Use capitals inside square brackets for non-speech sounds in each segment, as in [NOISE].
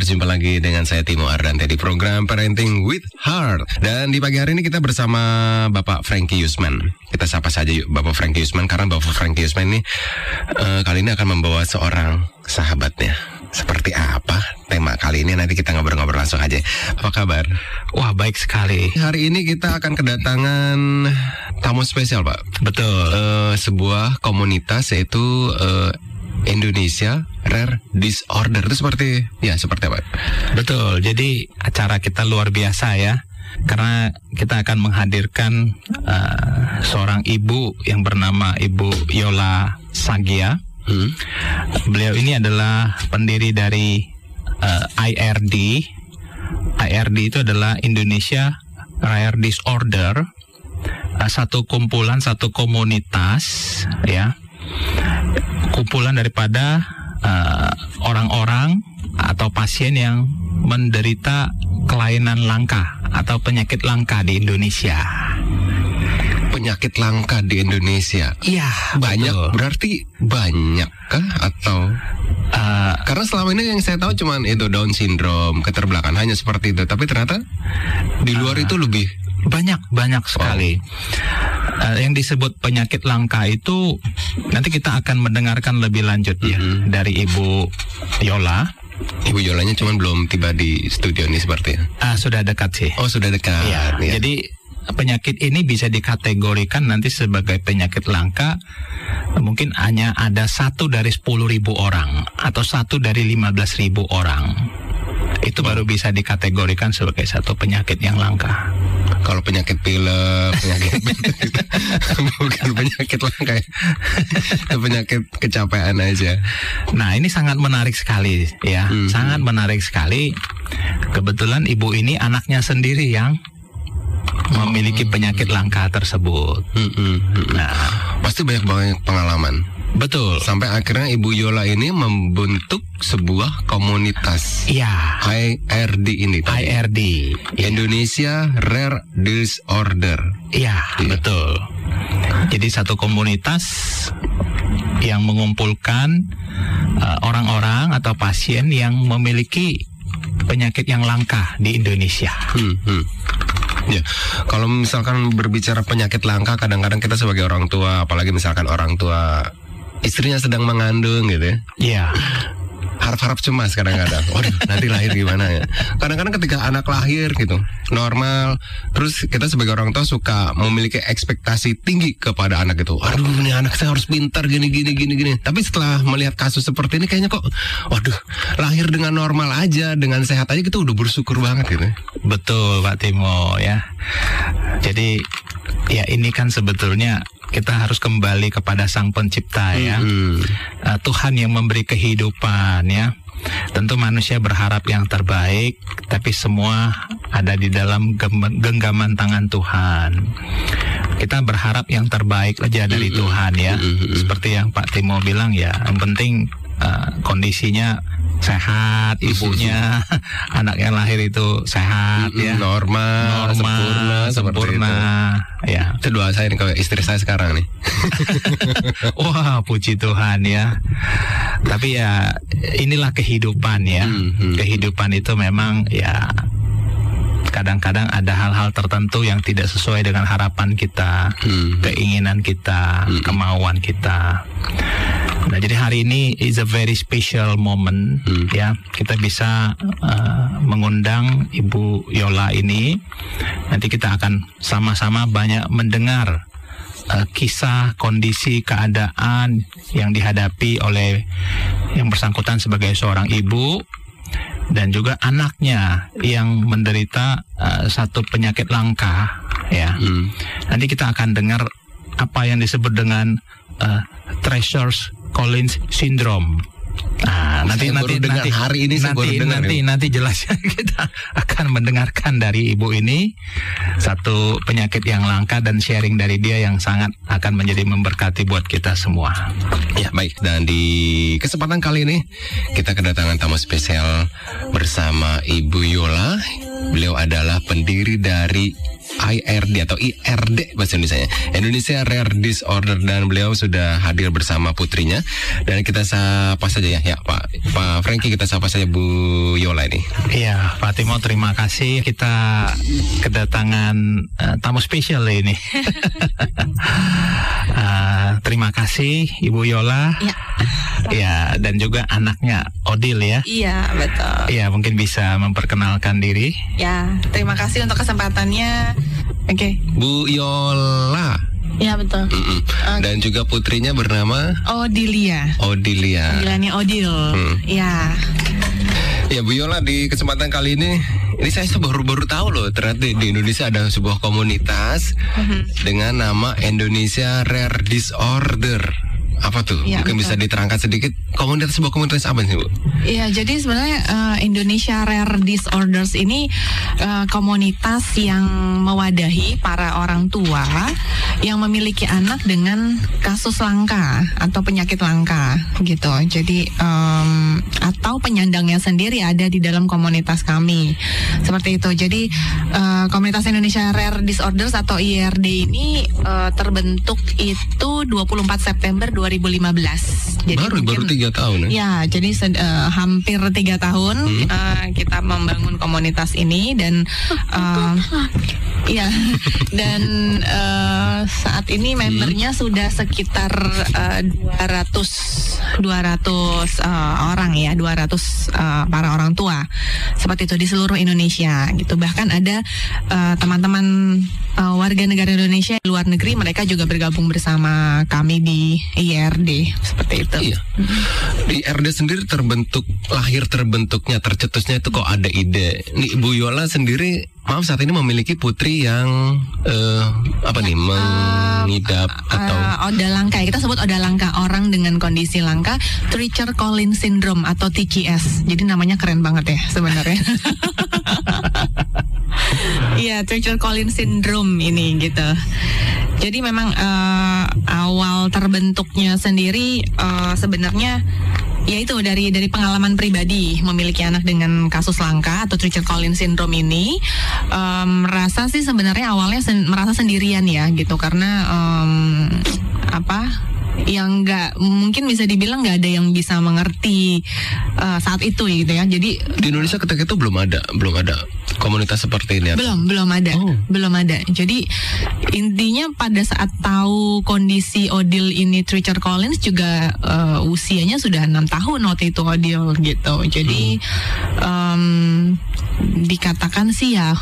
Berjumpa lagi dengan saya Timo Ardante di program Parenting with Heart. Dan di pagi hari ini kita bersama Bapak Frankie Yusman. Kita sapa saja yuk Bapak Frankie Yusman karena Bapak Frankie Yusman ini uh, kali ini akan membawa seorang sahabatnya. Seperti apa tema kali ini nanti kita ngobrol-ngobrol langsung aja. Apa kabar? Wah baik sekali. Hari ini kita akan kedatangan tamu spesial Pak. Betul. Uh, sebuah komunitas yaitu uh, Indonesia Rare Disorder itu seperti ya seperti apa? Betul. Jadi acara kita luar biasa ya. Karena kita akan menghadirkan uh, seorang ibu yang bernama Ibu Yola Sagia. Hmm. Beliau ini adalah pendiri dari uh, IRD. IRD itu adalah Indonesia Rare Disorder, uh, satu kumpulan, satu komunitas, ya, kumpulan daripada orang-orang uh, atau pasien yang menderita kelainan langka atau penyakit langka di Indonesia penyakit langka di Indonesia. Iya, banyak. Betul. Berarti banyak kah atau uh, karena selama ini yang saya tahu cuma itu Down syndrome, keterbelakangan hanya seperti itu. Tapi ternyata di luar uh, itu lebih banyak banyak sekali. Oh. Uh, yang disebut penyakit langka itu nanti kita akan mendengarkan lebih lanjut mm -hmm. ya mm-hmm. dari Ibu Yola. Ibu Yolanya cuma belum tiba di studio ini seperti ya? Ah, sudah dekat sih. Oh, sudah dekat. Ya, ya. Jadi penyakit ini bisa dikategorikan nanti sebagai penyakit langka mungkin hanya ada satu dari sepuluh ribu orang atau satu dari lima belas ribu orang itu baru bisa dikategorikan sebagai satu penyakit yang langka. Kalau penyakit pilek, penyakit [LAUGHS] bukan penyakit langka, ya. penyakit kecapean aja. Nah ini sangat menarik sekali ya, hmm. sangat menarik sekali. Kebetulan ibu ini anaknya sendiri yang memiliki penyakit langka tersebut. Hmm, hmm, hmm. Nah, pasti banyak banget pengalaman. Betul. Sampai akhirnya Ibu Yola ini membentuk sebuah komunitas. Iya. IRD ini. Tadi. IRD. Indonesia Rare Disorder. Iya, ya. betul. Jadi satu komunitas yang mengumpulkan uh, orang-orang uh, atau pasien yang memiliki penyakit yang langka di Indonesia. Hmm, hmm. Ya, kalau misalkan berbicara penyakit langka, kadang-kadang kita sebagai orang tua, apalagi misalkan orang tua istrinya sedang mengandung gitu ya. Iya harap-harap cemas kadang-kadang. Waduh, nanti lahir gimana ya? Kadang-kadang ketika anak lahir gitu, normal, terus kita sebagai orang tua suka memiliki ekspektasi tinggi kepada anak itu. Aduh, ini anak saya harus pintar gini gini gini gini. Tapi setelah melihat kasus seperti ini kayaknya kok waduh, lahir dengan normal aja, dengan sehat aja kita udah bersyukur banget gitu. Betul, Pak Timo ya. Jadi ya ini kan sebetulnya kita harus kembali kepada Sang Pencipta ya. Mm-hmm. Uh, Tuhan yang memberi kehidupan ya. Tentu manusia berharap yang terbaik, tapi semua ada di dalam genggaman tangan Tuhan. Kita berharap yang terbaik aja dari. Tuhan ya. Seperti yang Pak Timo bilang ya, yang penting uh, kondisinya sehat ibunya [LAUGHS] anak yang lahir itu sehat ya normal, normal sempurna sempurna ya itu doa saya nih kalau istri saya sekarang nih [LAUGHS] wah puji Tuhan ya tapi ya inilah kehidupan ya hmm, hmm. kehidupan itu memang ya kadang-kadang ada hal-hal tertentu yang tidak sesuai dengan harapan kita, hmm. keinginan kita, hmm. kemauan kita. Nah, jadi hari ini is a very special moment hmm. ya. Kita bisa uh, mengundang Ibu Yola ini. Nanti kita akan sama-sama banyak mendengar uh, kisah, kondisi, keadaan yang dihadapi oleh yang bersangkutan sebagai seorang ibu dan juga anaknya yang menderita uh, satu penyakit langka ya. Hmm. Nanti kita akan dengar apa yang disebut dengan uh, treasures Collins syndrome. Nah, nanti nanti nanti hari ini nanti nanti ya. nanti jelasnya [LAUGHS] kita akan mendengarkan dari ibu ini satu penyakit yang langka dan sharing dari dia yang sangat akan menjadi memberkati buat kita semua. Ya, baik. Dan di kesempatan kali ini kita kedatangan tamu spesial bersama Ibu Yola. Beliau adalah pendiri dari IRD atau IRD bahasa Indonesia Indonesia Rare Disorder dan beliau sudah hadir bersama putrinya dan kita sapa saja ya ya Pak Pak Frankie kita sapa saja Bu Yola ini. Iya Pak Timo terima kasih kita kedatangan uh, tamu spesial ini. uh, [LAUGHS] terima kasih Ibu Yola. Ya. Ya dan juga anaknya Odil ya. Iya betul. Iya mungkin bisa memperkenalkan diri. Ya terima kasih untuk kesempatannya. Oke. Okay. Bu Yola. Ya betul. Mm -mm. Okay. Dan juga putrinya bernama Odilia. Odilia. Panggilannya Odil. Hmm. Ya. Ya Bu Yola di kesempatan kali ini ini saya baru-baru tahu loh ternyata di Indonesia ada sebuah komunitas mm -hmm. dengan nama Indonesia Rare Disorder apa tuh? Ya, Mungkin betul. bisa diterangkan sedikit komunitas sebuah komunitas apa sih Bu? Iya, jadi sebenarnya uh, Indonesia Rare Disorders ini uh, komunitas yang mewadahi para orang tua yang memiliki anak dengan kasus langka atau penyakit langka gitu. Jadi um, atau penyandangnya sendiri ada di dalam komunitas kami seperti itu. Jadi uh, komunitas Indonesia Rare Disorders atau IRD ini uh, terbentuk itu 24 September 2000 2015. Jadi baru mungkin, baru tiga tahun ya? Ya, jadi uh, hampir tiga tahun hmm. uh, kita membangun komunitas ini dan uh, ya [LAUGHS] dan uh, saat ini membernya hmm. sudah sekitar uh, 200 200 uh, orang ya, 200 uh, para orang tua seperti itu di seluruh Indonesia gitu. Bahkan ada teman-teman uh, uh, warga negara Indonesia luar negeri mereka juga bergabung bersama kami di iya IRD seperti itu. Iya. Di IRD sendiri terbentuk lahir terbentuknya tercetusnya itu kok ada ide. Nih Bu Yola sendiri maaf saat ini memiliki putri yang uh, apa nih mengidap uh, atau uh, oda langka. Kita sebut oda langka orang dengan kondisi langka Treacher Collins syndrome atau TCS jadi namanya keren banget ya sebenarnya. [LAUGHS] Iya, Treacher Collins syndrome ini gitu. Jadi memang uh, awal terbentuknya sendiri uh, sebenarnya ya itu dari dari pengalaman pribadi memiliki anak dengan kasus langka atau Treacher Collins syndrome ini um, merasa sih sebenarnya awalnya sen merasa sendirian ya gitu karena um, apa yang nggak mungkin bisa dibilang nggak ada yang bisa mengerti uh, saat itu gitu ya. Jadi di Indonesia ketika itu belum ada, belum ada komunitas seperti ini. Belum, belum ada, oh. belum ada. Jadi intinya pada saat tahu kondisi Odil ini Treacher Collins juga uh, usianya sudah enam tahun waktu itu Odil gitu. Jadi um, dikatakan sih ya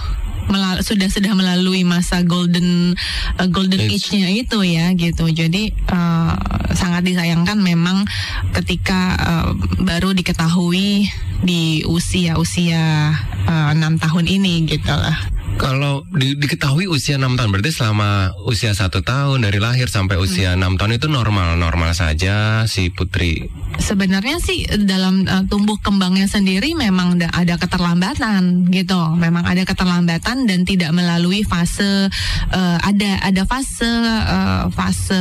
melal sudah sudah melalui masa golden uh, golden age-nya itu ya gitu. Jadi uh, sangat disayangkan memang ketika uh, baru diketahui di usia-usia enam uh, tahun ini gitu lah. Kalau di, diketahui usia 6 tahun berarti selama usia satu tahun dari lahir sampai usia hmm. 6 tahun itu normal normal saja si putri. Sebenarnya sih dalam uh, tumbuh kembangnya sendiri memang ada keterlambatan gitu. Memang ada keterlambatan dan tidak melalui fase uh, ada ada fase uh, fase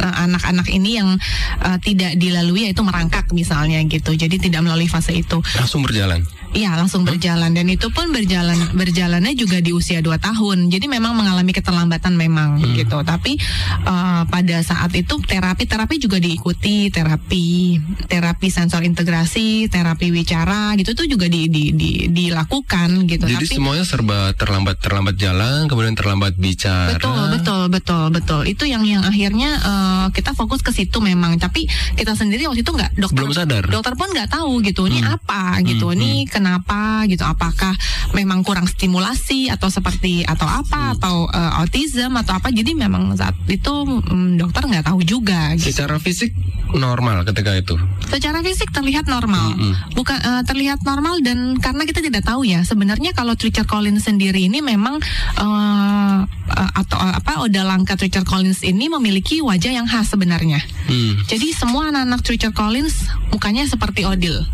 anak-anak uh, ini yang uh, tidak dilalui yaitu merangkak misalnya gitu. Jadi tidak melalui fase itu. Langsung berjalan. Iya, langsung berjalan dan itu pun berjalan berjalannya juga di usia 2 tahun. Jadi memang mengalami keterlambatan memang hmm. gitu. Tapi uh, pada saat itu terapi-terapi juga diikuti, terapi terapi sensor integrasi, terapi wicara gitu itu juga di, di, di dilakukan gitu. Jadi Tapi, semuanya serba terlambat terlambat jalan, kemudian terlambat bicara. Betul, betul, betul, betul. Itu yang yang akhirnya uh, kita fokus ke situ memang. Tapi kita sendiri waktu itu nggak dokter belum sadar. Dokter pun nggak tahu gitu. Ini hmm. apa gitu. Hmm. Ini hmm kenapa gitu apakah memang kurang stimulasi atau seperti atau apa hmm. atau uh, autism atau apa jadi memang saat itu um, dokter nggak tahu juga gitu. secara fisik normal ketika itu secara fisik terlihat normal hmm. bukan uh, terlihat normal dan karena kita tidak tahu ya sebenarnya kalau Treacher Collins sendiri ini memang uh, uh, atau uh, apa Oda Langka Treacher Collins ini memiliki wajah yang khas sebenarnya hmm. jadi semua anak-anak Treacher Collins mukanya seperti Odil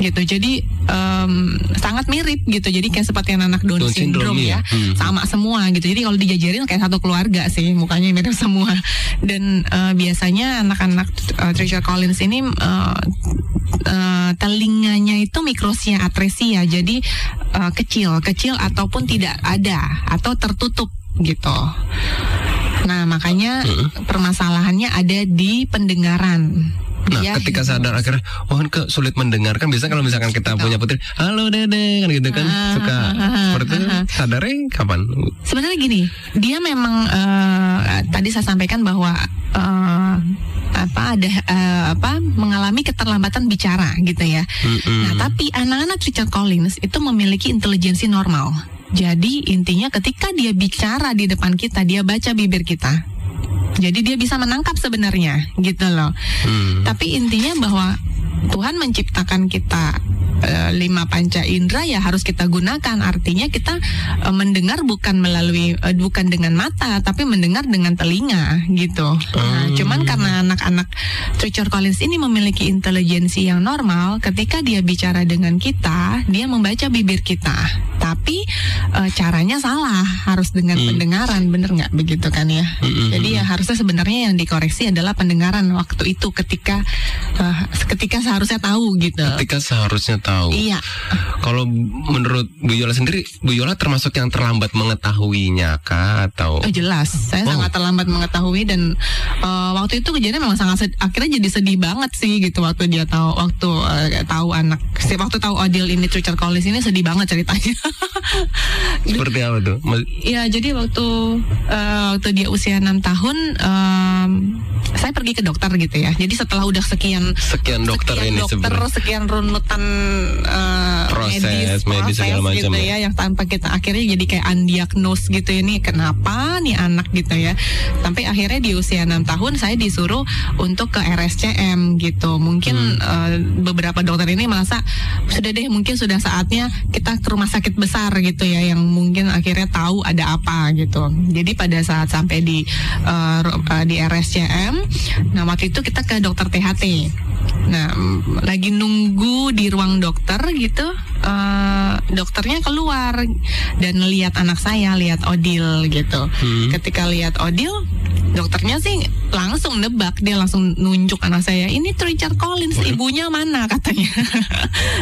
gitu. Jadi um, sangat mirip gitu. Jadi kayak seperti anak Down, Down syndrome, syndrome, ya, ya. Hmm. sama semua gitu. Jadi kalau dijajarin kayak satu keluarga sih, mukanya mirip [LAUGHS] semua. Dan uh, biasanya anak-anak uh, Treasure Collins ini uh, uh, telinganya itu mikrosia atresia. Jadi uh, kecil, kecil ataupun tidak ada atau tertutup gitu. Nah, makanya permasalahannya ada di pendengaran. Nah, Dia ketika sadar akhirnya, oh kan ke sulit mendengarkan. Biasanya kalau misalkan kita punya putri, halo dede, kan gitu kan, Ah, suka ah, ah, seperti itu. ah, ah. Sadarnya kapan? Sebenarnya gini, dia memang eh, tadi saya sampaikan bahwa eh, apa ada eh, apa mengalami keterlambatan bicara gitu ya. Mm-mm. Nah, tapi anak-anak Richard Collins itu memiliki intelijensi normal. Jadi intinya ketika dia bicara di depan kita, dia baca bibir kita. Jadi dia bisa menangkap sebenarnya, gitu loh. Hmm. Tapi intinya bahwa Tuhan menciptakan kita eh, lima panca indera ya harus kita gunakan. Artinya kita eh, mendengar bukan melalui eh, bukan dengan mata, tapi mendengar dengan telinga gitu. Nah, Hmm. cuman karena anak-anak Treasure Collins ini memiliki intelijensi yang normal, ketika dia bicara dengan kita, dia membaca bibir kita. Tapi eh, caranya salah, harus dengan Hmm. pendengaran, bener nggak begitu kan ya? Mm-mm. Jadi ya harusnya sebenarnya yang dikoreksi adalah pendengaran waktu itu ketika eh, ketika seharusnya tahu gitu. Ketika seharusnya tahu. Iya. Kalau menurut Bu Yola sendiri, Bu Yola termasuk yang terlambat mengetahuinya kah atau? Oh jelas, saya Oh. sangat terlambat mengetahui dan eh, waktu itu kejadian memang sangat sed- akhirnya jadi sedih banget sih gitu waktu dia tahu waktu eh, tahu anak si waktu tahu Odil ini Richard Collins ini sedih banget ceritanya. [LAUGHS] Seperti apa tuh? Mas- Ya jadi waktu eh, waktu dia usia 6 tahun em, saya pergi ke dokter gitu ya. Jadi setelah udah sekian Sekian dokter ini dokter, sebenarnya. sekian runutan eh, Proses, medis, segala proses macam gitu ya. ya. yang tanpa kita akhirnya jadi kayak undiagnosed gitu ini kenapa nih anak gitu ya sampai akhirnya di usia 6 tahun saya disuruh untuk ke RSCM gitu mungkin Hmm. eh, beberapa dokter ini merasa sudah deh mungkin sudah saatnya kita ke rumah sakit besar gitu ya yang mungkin akhirnya tahu ada apa gitu jadi pada saat sampai di eh, di RSCM nah waktu itu kita ke dokter THT Nah, lagi nunggu di ruang dokter gitu, eh, dokternya keluar dan lihat anak saya, lihat Odil gitu. Hmm. Ketika lihat Odil, dokternya sih langsung nebak, dia langsung nunjuk anak saya. Ini Richard Collins, ibunya mana [LAUGHS] katanya.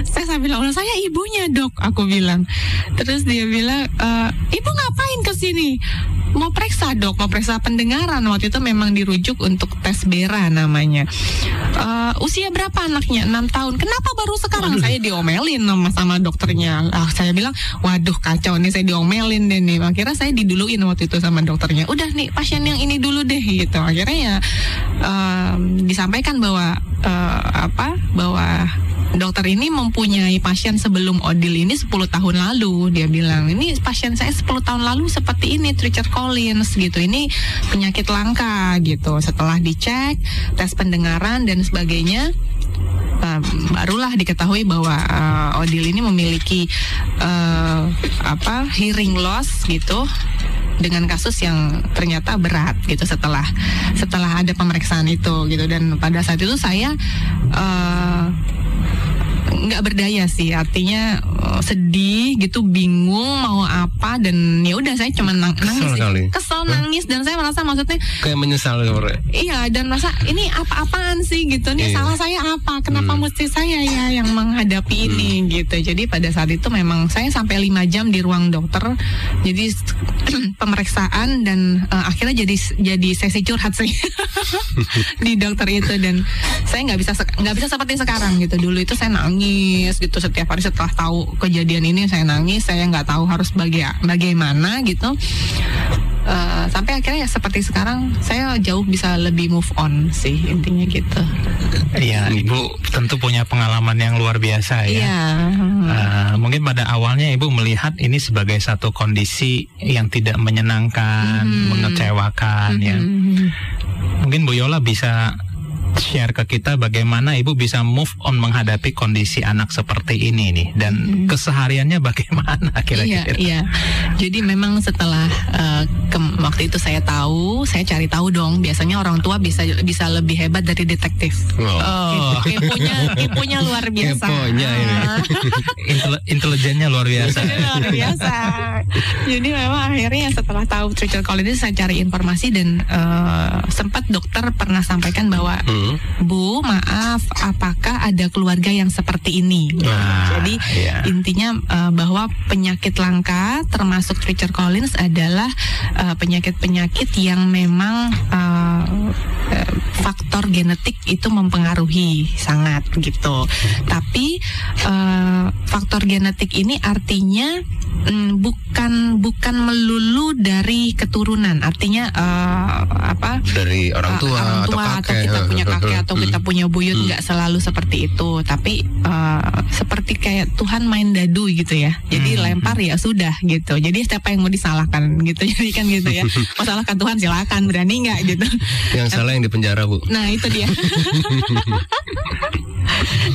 saya sambil bilang, "Oh, saya ibunya dok, aku bilang. Terus dia bilang, "Eh, ibu ngapain ke sini? Mau periksa dok, mau periksa pendengaran. Waktu itu memang dirujuk untuk tes Bera namanya. Eh, usia berapa anaknya? 6 tahun. Kenapa baru sekarang? Saya diomelin sama, sama dokternya. Ah, saya bilang, waduh kacau nih saya diomelin deh nih. Akhirnya saya diduluin waktu itu sama dokternya. Udah nih pasien yang ini dulu deh gitu. Akhirnya ya em, disampaikan bahwa eh, apa? Bahwa dokter ini mempunyai pasien sebelum Odil ini 10 tahun lalu. Dia bilang ini pasien saya 10 tahun lalu seperti ini Richard Collins gitu. Ini penyakit langka gitu. Setelah dicek tes pendengaran dan sebagainya um, barulah diketahui bahwa uh, Odil ini memiliki uh, apa hearing loss gitu dengan kasus yang ternyata berat gitu setelah setelah ada pemeriksaan itu gitu. Dan pada saat itu saya uh, nggak berdaya sih. Artinya eh, sedih gitu bingung mau apa dan ya udah saya cuma nang- Kesel nangis kali. kesel nangis dan saya merasa maksudnya Kayak menyesal sebenarnya. Iya dan masa ini apa-apaan sih? gitu. Nih Iya. salah saya apa? Kenapa Hmm. mesti saya ya yang menghadapi ini? gitu. Jadi pada saat itu memang saya sampai lima jam di ruang dokter. Jadi [CLEARS THROAT] pemeriksaan dan eh, akhirnya jadi jadi sesi curhat sih [LAUGHS] di dokter itu. Dan saya nggak bisa nggak bisa seperti sekarang gitu. Dulu itu saya nangis gitu setiap hari setelah tahu kejadian ini saya nangis saya nggak tahu harus baga- bagaimana gitu Eh, sampai akhirnya ya seperti sekarang saya jauh bisa lebih move on sih intinya gitu. Iya, Ibu tentu punya pengalaman yang luar biasa ya. Iya. Eh, mungkin pada awalnya ibu melihat ini sebagai satu kondisi yang tidak menyenangkan, Mhm. mengecewakan ya. Mhm. Mungkin Bu Yola bisa share ke kita bagaimana ibu bisa move on menghadapi kondisi anak seperti ini nih dan hmm. kesehariannya [LAUGHS] bagaimana kira-kira? Iya, iya. Jadi memang setelah uh, ke, waktu itu saya tahu, saya cari tahu dong. Biasanya orang tua bisa bisa lebih hebat dari detektif. Oh, oh. keponya keponya luar biasa. Keponya ini. [LAUGHS] Intel, intelijennya luar biasa. [LAUGHS] luar biasa. Jadi memang akhirnya setelah tahu Richard Collins saya cari informasi dan uh, sempat dokter pernah sampaikan bahwa hmm. Bu, maaf, apakah ada keluarga yang seperti ini? Nah, Jadi iya. intinya uh, bahwa penyakit langka termasuk Richard Collins adalah uh, penyakit-penyakit yang memang uh, faktor genetik itu mempengaruhi sangat gitu. Tapi uh, faktor genetik ini artinya um, bukan bukan melulu dari keturunan. Artinya uh, apa? Dari orang tua, uh, orang tua atau, atau kita punya kakek atau kita hmm. punya buyut hmm. nggak selalu seperti itu. Tapi uh, seperti kayak Tuhan main dadu gitu ya. Jadi hmm. lempar ya sudah gitu. Jadi siapa yang mau disalahkan gitu. [LAUGHS] Jadi kan gitu ya. Masalahkan Tuhan silakan berani nggak gitu. Yang salah yang di penjara bu. Nah itu dia. [LAUGHS]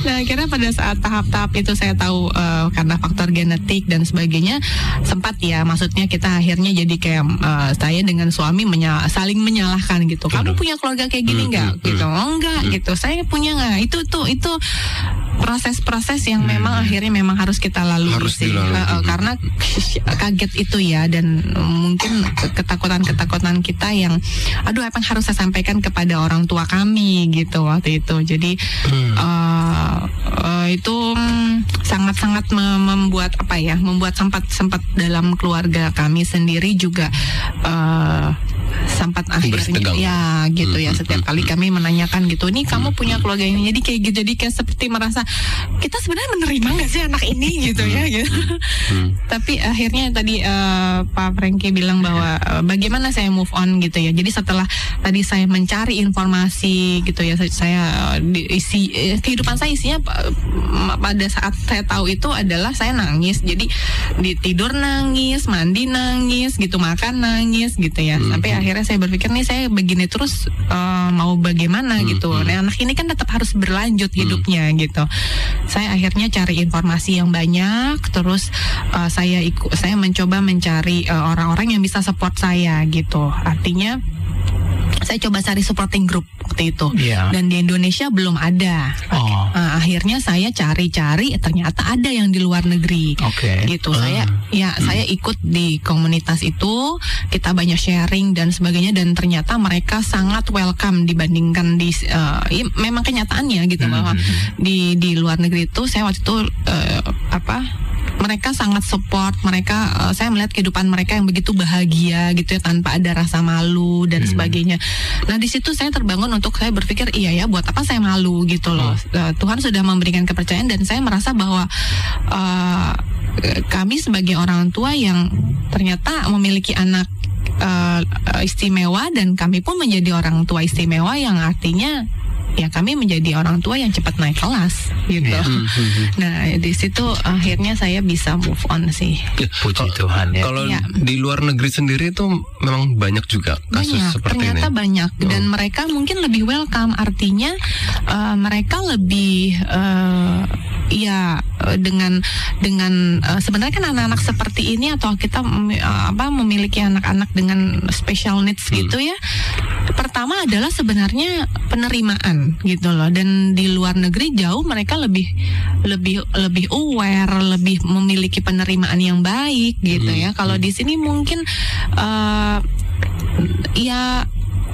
nah akhirnya pada saat tahap-tahap itu saya tahu uh, karena faktor genetik dan sebagainya sempat ya maksudnya kita akhirnya jadi kayak uh, saya dengan suami menya saling menyalahkan gitu kamu punya keluarga kayak gini nggak hmm, gitu enggak gitu. Saya punya nggak? Itu tuh itu proses-proses yang hmm. memang akhirnya memang harus kita lalui harus sih. uh, karena [LAUGHS] kaget itu ya dan mungkin ketakutan-ketakutan kita yang aduh apa yang harus saya sampaikan kepada orang tua kami? gitu waktu itu. Jadi hmm. uh, uh, itu sangat-sangat membuat apa ya membuat sempat sempat dalam keluarga kami sendiri juga uh, sempat akhirnya ya gitu ya. Hmm, setiap hmm, kali hmm. kami menanyakan gitu. Ini kamu punya keluarga ini. Jadi kayak gitu. Jadi kayak seperti merasa kita sebenarnya menerima nggak sih anak ini [LAUGHS] gitu ya gitu. Tapi akhirnya tadi uh, Pak Franky bilang bahwa uh, bagaimana saya move on gitu ya. Jadi setelah tadi saya mencari informasi gitu ya saya uh, isi uh, kehidupan saya isinya pada saat saya tahu itu adalah saya nangis. Jadi di tidur nangis mandi nangis gitu makan nangis gitu ya. Sampai akhirnya saya berpikir nih saya begini terus uh, mau bagaimana hmm, gitu. Hmm. Nah, anak ini kan tetap harus berlanjut hmm. hidupnya gitu. Saya akhirnya cari informasi yang banyak, terus uh, saya ikut, saya mencoba mencari eh, orang-orang uh, yang bisa support saya gitu. Artinya saya coba cari supporting group waktu itu yeah. dan di Indonesia belum ada oh. uh, akhirnya saya cari-cari ternyata ada yang di luar negeri okay. gitu uh. saya ya hmm. saya ikut di komunitas itu kita banyak sharing dan sebagainya dan ternyata mereka sangat welcome dibandingkan di uh, ya, memang kenyataannya gitu hmm. bahwa hmm, hmm. di di luar negeri itu saya waktu itu uh, apa mereka sangat support mereka uh, saya melihat kehidupan mereka yang begitu bahagia gitu ya tanpa ada rasa malu dan hmm. sebagainya nah di situ saya terbangun untuk saya berpikir iya ya buat apa saya malu gitu loh hmm. uh, Tuhan sudah memberikan kepercayaan dan saya merasa bahwa uh, kami sebagai orang tua yang ternyata memiliki anak uh, istimewa dan kami pun menjadi orang tua istimewa yang artinya ya kami menjadi orang tua yang cepat naik kelas gitu. Ya. Nah di situ akhirnya saya bisa move on sih. Ya, puji Tuhan ya. Kalau ya. di luar negeri sendiri itu memang banyak juga kasus banyak, seperti ternyata ini. Ternyata banyak dan oh. mereka mungkin lebih welcome. Artinya uh, mereka lebih uh, ya dengan dengan uh, sebenarnya kan anak-anak seperti ini atau kita uh, apa memiliki anak-anak dengan special needs hmm. gitu ya. Pertama adalah sebenarnya penerimaan gitu loh. Dan di luar negeri jauh mereka lebih lebih lebih aware lebih memiliki penerimaan yang baik gitu hmm. ya. Kalau di sini mungkin uh, ya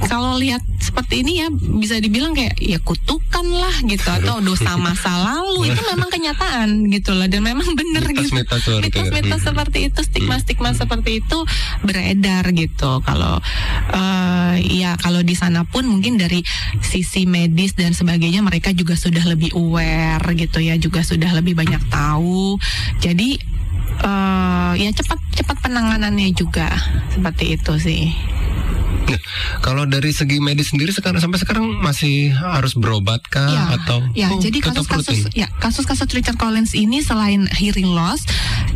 kalau lihat seperti ini ya bisa dibilang kayak ya kutukan lah gitu atau dosa masa lalu. Itu [LAUGHS] memang kenyataan gitu loh dan memang benar gitu. mitos-mitos seperti itu stigma-stigma hmm. seperti itu beredar gitu. Kalau uh, ya kalau di sana pun mungkin dari sisi medis dan sebagainya mereka juga sudah lebih aware gitu ya juga sudah lebih banyak tahu. Jadi uh, ya cepat cepat penanganannya juga seperti itu sih kalau dari segi medis sendiri sekarang sampai sekarang masih harus berobat kah ya, atau ya oh, jadi kasus-kasus ya kasus-kasus Richard Collins ini selain hearing loss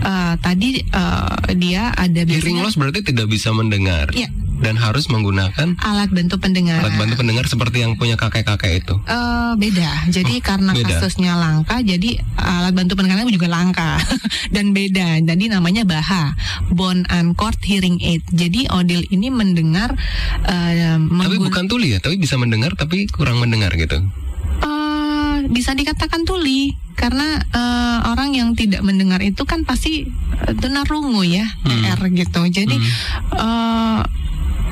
uh, tadi uh, dia ada hearing loss berarti tidak bisa mendengar? Ya dan harus menggunakan alat bantu pendengaran. alat bantu pendengar seperti yang punya kakek-kakek itu. Eh, beda. Jadi karena beda. kasusnya langka, jadi alat bantu pendengaran juga langka [LAUGHS] dan beda. Jadi namanya BAHA, Bone and Cord Hearing Aid. Jadi Odil ini mendengar eh, Tapi bukan tuli ya, tapi bisa mendengar tapi kurang mendengar gitu. Eh, bisa dikatakan tuli karena eh, orang yang tidak mendengar itu kan pasti tunarungu ya, Hmm. R gitu. Jadi eh,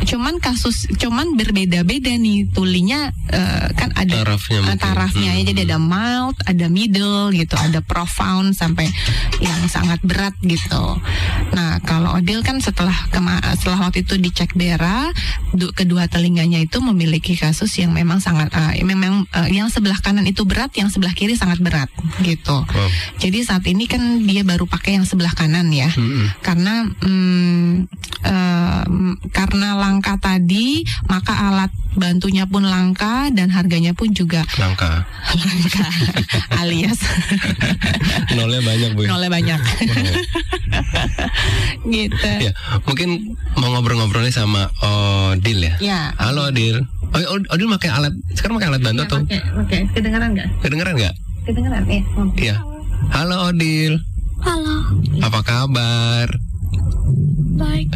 cuman kasus cuman berbeda-beda nih tulinya eh, kan ada Tarafnya mungkin. tarafnya ya Hmm. jadi ada mild, ada middle gitu, ada profound sampai yang sangat berat gitu. Nah, kalau Odil kan setelah kema- setelah waktu itu dicek Dera, du- kedua telinganya itu memiliki kasus yang memang sangat eh, memang eh, yang sebelah kanan itu berat, yang sebelah kiri sangat berat gitu. Wow. Jadi saat ini kan dia baru pakai yang sebelah kanan ya Mm-mm. karena eh, mm, karena langka tadi maka alat bantunya pun langka dan harganya pun juga Langka. langka [LAUGHS] alias Nolnya banyak bu. nolnya banyak [LAUGHS] gitu Ya, mungkin mau ngobrol-ngobrol nih sama Odil ya. ya Halo Odil. Oh, Od- Odil pakai alat sekarang pakai alat bantu atau oke oke kedengaran nggak kedengeran nggak? kedengaran ya Iya. Halo Odil. Halo, Apa kabar? Baik.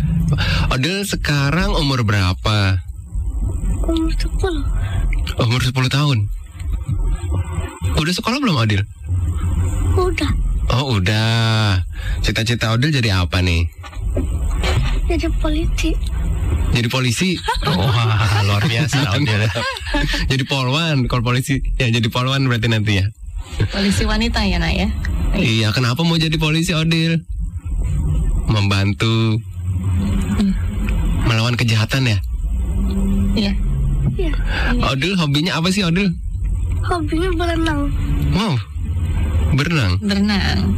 Odil sekarang umur berapa? Umur 10. Umur 10 tahun. Udah sekolah belum Odil? Udah. Oh udah. Cita-cita Odil jadi apa nih? Jadi polisi. Jadi polisi. [LAUGHS] Wah, luar biasa [LAUGHS] Odil. jadi polwan. Kalau polisi ya jadi polwan berarti nanti ya. polisi wanita ya nak ya Iya, kenapa mau jadi polisi Odil? Membantu melawan kejahatan ya. iya Iya. Odil hobinya apa sih Odil? Hobinya berenang. Wow, berenang. berenang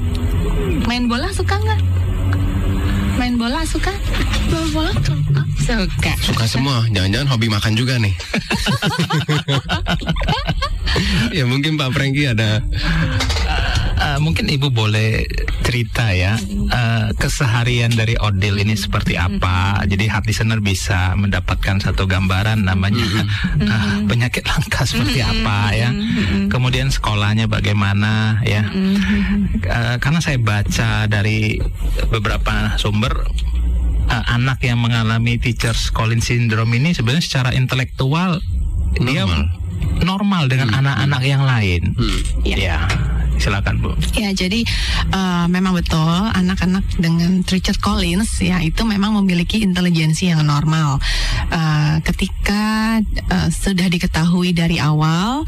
main bola suka nggak main bola suka Main bola suka. suka Suka semua. Jangan-jangan hobi makan juga nih. [LAUGHS] [LAUGHS] ya mungkin Pak Franky ada Eh, mungkin ibu boleh cerita ya eh, keseharian dari Odil ini seperti apa. Jadi hard listener bisa mendapatkan satu gambaran namanya [LAUGHS] eh, penyakit langka seperti apa ya. Kemudian sekolahnya bagaimana ya. Eh, karena saya baca dari beberapa sumber eh, anak yang mengalami teachers Collins syndrome ini sebenarnya secara intelektual dia Normal. normal dengan anak-anak yang lain. Hmm. Iya. Ya, silakan Bu. Ya, jadi eh, memang betul anak-anak dengan Richard Collins ya itu memang memiliki intelijensi yang normal. Eh, ketika eh, sudah diketahui dari awal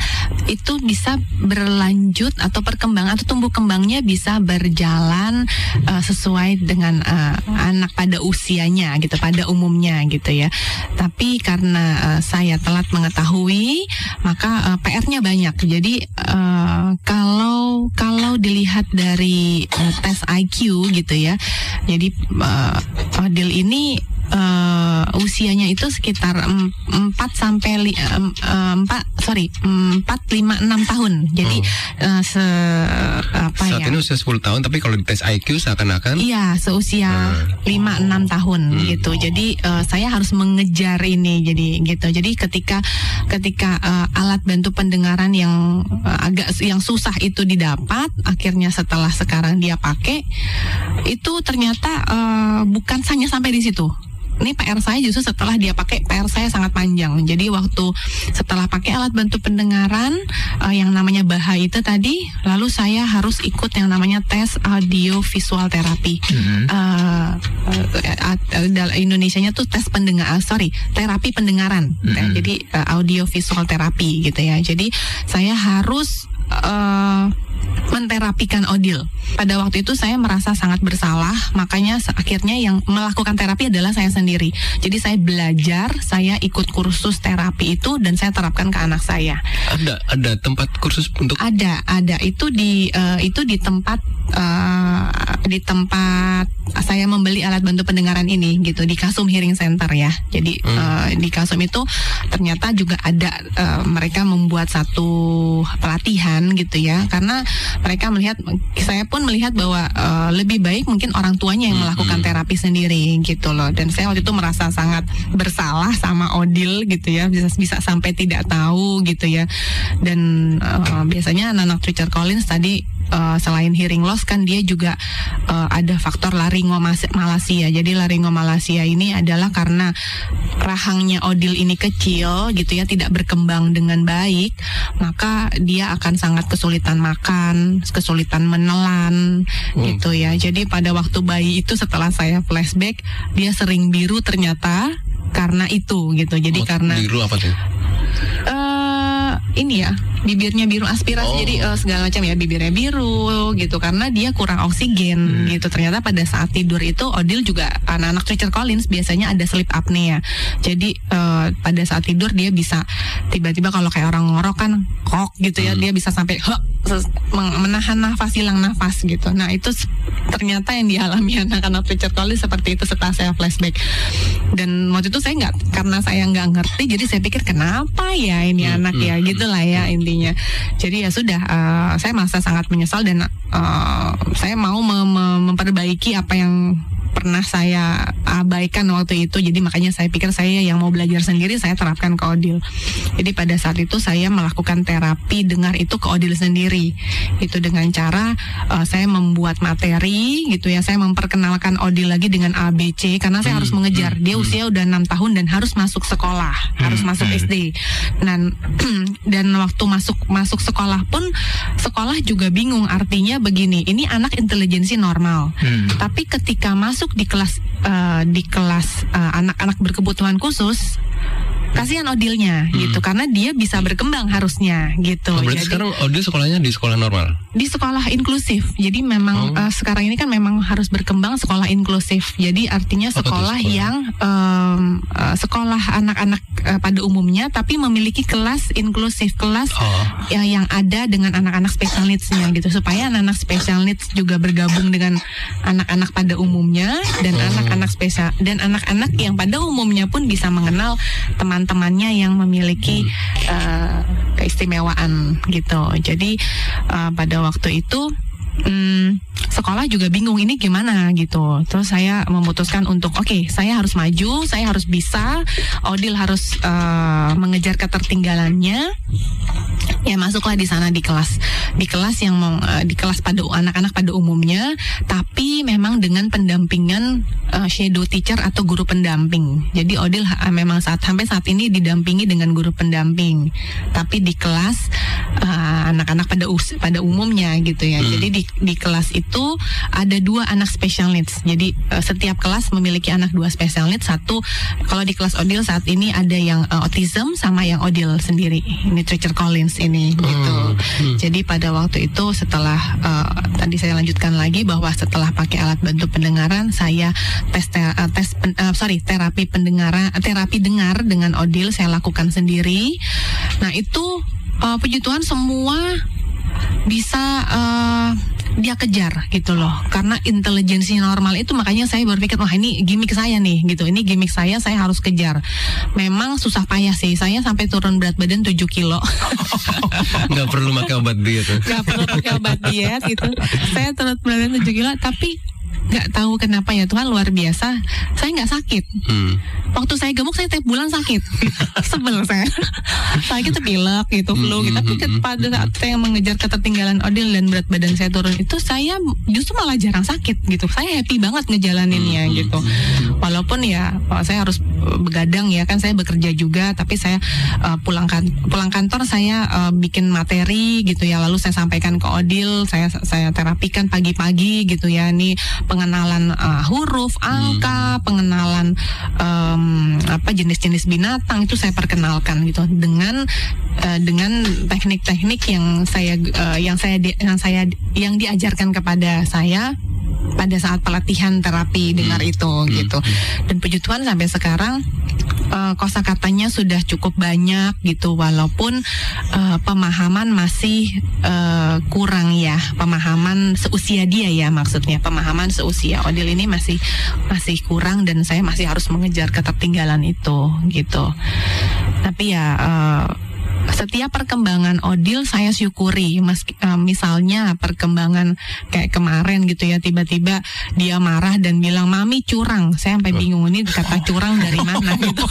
itu bisa berlanjut atau perkembangan atau tumbuh kembangnya bisa berjalan eh, sesuai dengan eh, anak pada usianya gitu, pada umumnya gitu ya. Tapi karena eh, saya telat mengetahui, maka eh, PR-nya banyak. Jadi eh, kalau kalau dilihat dari eh, tes IQ gitu ya, jadi eh, Odil ini eh, usianya itu sekitar 4 sampai li- em, em, empat sorry 4 5 6 tahun. Jadi eh, se apa Saat ya? ini usia 10 tahun tapi kalau di tes IQ seakan-akan Iya, seusia 5-6 tahun gitu. Jadi eh, saya harus mengejar ini jadi gitu. Jadi ketika ketika eh, alat bantu pendengaran yang eh, agak yang susah itu didapat, akhirnya setelah sekarang dia pakai itu ternyata eh, bukan hanya sampai di situ. Ini PR saya justru setelah dia pakai PR saya sangat panjang. Jadi waktu setelah pakai alat bantu pendengaran eh, yang namanya BAHA itu tadi, lalu saya harus ikut yang namanya tes audio visual terapi. Eh, eh, dalam Indonesianya tuh tes pendengar, sorry, terapi pendengaran. Mhm. Eh, jadi eh, audio visual terapi gitu ya. Jadi saya harus menterapikan Odil. Pada waktu itu saya merasa sangat bersalah, makanya akhirnya yang melakukan terapi adalah saya sendiri. Jadi saya belajar, saya ikut kursus terapi itu dan saya terapkan ke anak saya. ada ada tempat kursus untuk Ada, ada itu di eh, itu di tempat eh, di tempat saya membeli alat bantu pendengaran ini gitu di Kasum Hearing Center ya. Jadi eh, di Kasum itu ternyata juga ada eh, mereka membuat satu pelatihan gitu ya karena mereka melihat saya pun melihat bahwa eh, lebih baik mungkin orang tuanya yang melakukan terapi sendiri gitu loh. Dan saya waktu itu merasa sangat bersalah sama Odil gitu ya. Bisa bisa sampai tidak tahu gitu ya. Dan eh, biasanya anak-anak Richard Collins tadi eh, selain hearing loss kan dia juga eh, ada faktor laringomalacia. Jadi laringomalacia ini adalah karena rahangnya odil ini kecil gitu ya, tidak berkembang dengan baik, maka dia akan sangat kesulitan makan, kesulitan menelan gitu ya. Jadi pada waktu bayi itu setelah saya flashback, dia sering biru ternyata karena itu gitu. Jadi Oh, karena biru apa tuh? Ini ya bibirnya biru aspirasi. Oh. jadi eh, segala macam ya bibirnya biru gitu karena dia kurang oksigen gitu. Ternyata pada saat tidur itu Odil juga anak-anak Richard Collins biasanya ada sleep apnea. Jadi eh, pada saat tidur dia bisa tiba-tiba kalau kayak orang ngorok kan kok gitu ya dia bisa sampai meng- menahan nafas hilang nafas gitu. Nah itu ternyata yang dialami [LAUGHS] anak-anak Richard Collins seperti itu setelah saya flashback. Dan waktu itu saya nggak karena saya nggak ngerti jadi saya pikir kenapa ya ini anak ya gitulah ya intinya. Jadi ya sudah eh, saya merasa sangat menyesal dan eh, saya mau me- me- memperbaiki apa yang pernah saya abaikan waktu itu. Jadi makanya saya pikir saya yang mau belajar sendiri saya terapkan ke Odil. Jadi pada saat itu saya melakukan terapi dengar itu ke Odil sendiri. Itu dengan cara eh, saya membuat materi gitu ya. Saya memperkenalkan Odil lagi dengan ABC karena saya harus mengejar. dia usia udah enam tahun dan harus masuk sekolah harus masuk SD dan [CLEARS THROAT] dan waktu masuk masuk sekolah pun sekolah juga bingung. Artinya begini ini anak intelijensi normal. Hmm. tapi ketika masuk di kelas eh, di kelas eh, anak-anak berkebutuhan khusus kasihan odilnya gitu karena dia bisa berkembang harusnya gitu Oh, Jadi- sekarang Odil sekolahnya di sekolah normal. di sekolah inklusif. Jadi memang Oh. eh, sekarang ini kan memang harus berkembang sekolah inklusif. Jadi artinya sekolah sekolah? yang em, eh, sekolah anak-anak eh, pada umumnya tapi memiliki kelas inklusif, kelas Oh. ya, yang ada dengan anak-anak special needs-nya gitu supaya anak-anak special needs juga bergabung dengan anak-anak pada umumnya dan Oh. anak-anak spesial dan anak-anak yang pada umumnya pun bisa mengenal teman-temannya yang memiliki eh, keistimewaan gitu. Jadi eh, pada waktu itu hmm, sekolah juga bingung ini gimana gitu. Terus saya memutuskan untuk oke, saya harus maju, saya harus bisa, Odil harus eh, mengejar ketertinggalannya. Ya masuklah di sana di kelas di kelas yang eh, di kelas pada anak-anak pada umumnya, tapi memang dengan pendampingan eh, shadow teacher atau guru pendamping. Jadi Odil ha- memang saat sampai saat ini didampingi dengan guru pendamping, tapi di kelas anak-anak pada us- pada umumnya gitu ya. Jadi di di kelas itu ada dua anak special needs. Jadi eh, setiap kelas memiliki anak dua special needs. Satu kalau di kelas Odil saat ini ada yang eh, autism sama yang Odil sendiri. Ini Richard Collins ini gitu. Jadi pada waktu itu setelah eh, tadi saya lanjutkan lagi bahwa setelah pakai alat bantu pendengaran saya tes te- tes pen- eh, sorry terapi pendengaran terapi dengar dengan Odil saya lakukan sendiri. Nah itu eh, puji Tuhan semua bisa eh, dia kejar gitu loh. Karena intelijensi normal itu makanya saya berpikir wah ini gimmick saya nih gitu. Ini gimmick saya saya harus kejar. Memang susah payah sih. Saya sampai turun berat badan 7 kilo. [LAUGHS] Nggak perlu pakai obat diet. ya? nggak perlu pakai obat diet gitu. Saya turun berat badan 7 kilo tapi nggak tahu kenapa ya Tuhan luar biasa. Saya nggak sakit. Hmm. waktu saya gemuk saya tiap bulan sakit. [LAUGHS] Sebel saya. Sakit tuh pilek gitu flu gitu. tapi ke- pada saat saya mengejar ketertinggalan odil dan berat badan saya turun itu saya justru malah jarang sakit gitu. Saya happy banget ngejalaninnya gitu. walaupun ya saya harus eh, begadang ya kan saya bekerja juga tapi saya eh, pulang kan pulang kantor saya eh, bikin materi gitu ya. Lalu saya sampaikan ke odil saya saya terapikan pagi-pagi gitu ya. Ini pengenalan eh, huruf angka pengenalan em, apa jenis-jenis binatang itu saya perkenalkan gitu. Dengan eh, dengan teknik-teknik yang saya eh, yang saya di- yang saya yang diajarkan kepada saya pada saat pelatihan terapi dengar itu gitu. Dan puji Tuhan sampai sekarang uh, kosakatanya sudah cukup banyak gitu walaupun uh, pemahaman masih uh, kurang ya. Pemahaman seusia dia ya maksudnya. Pemahaman seusia Odil ini masih masih kurang dan saya masih harus mengejar ketertinggalan itu gitu. Tapi ya uh, setiap perkembangan Odil saya syukuri Mas, uh, misalnya perkembangan kayak kemarin gitu ya tiba-tiba dia marah dan bilang mami curang saya sampai bingung ini kata curang dari mana [LAUGHS] gitu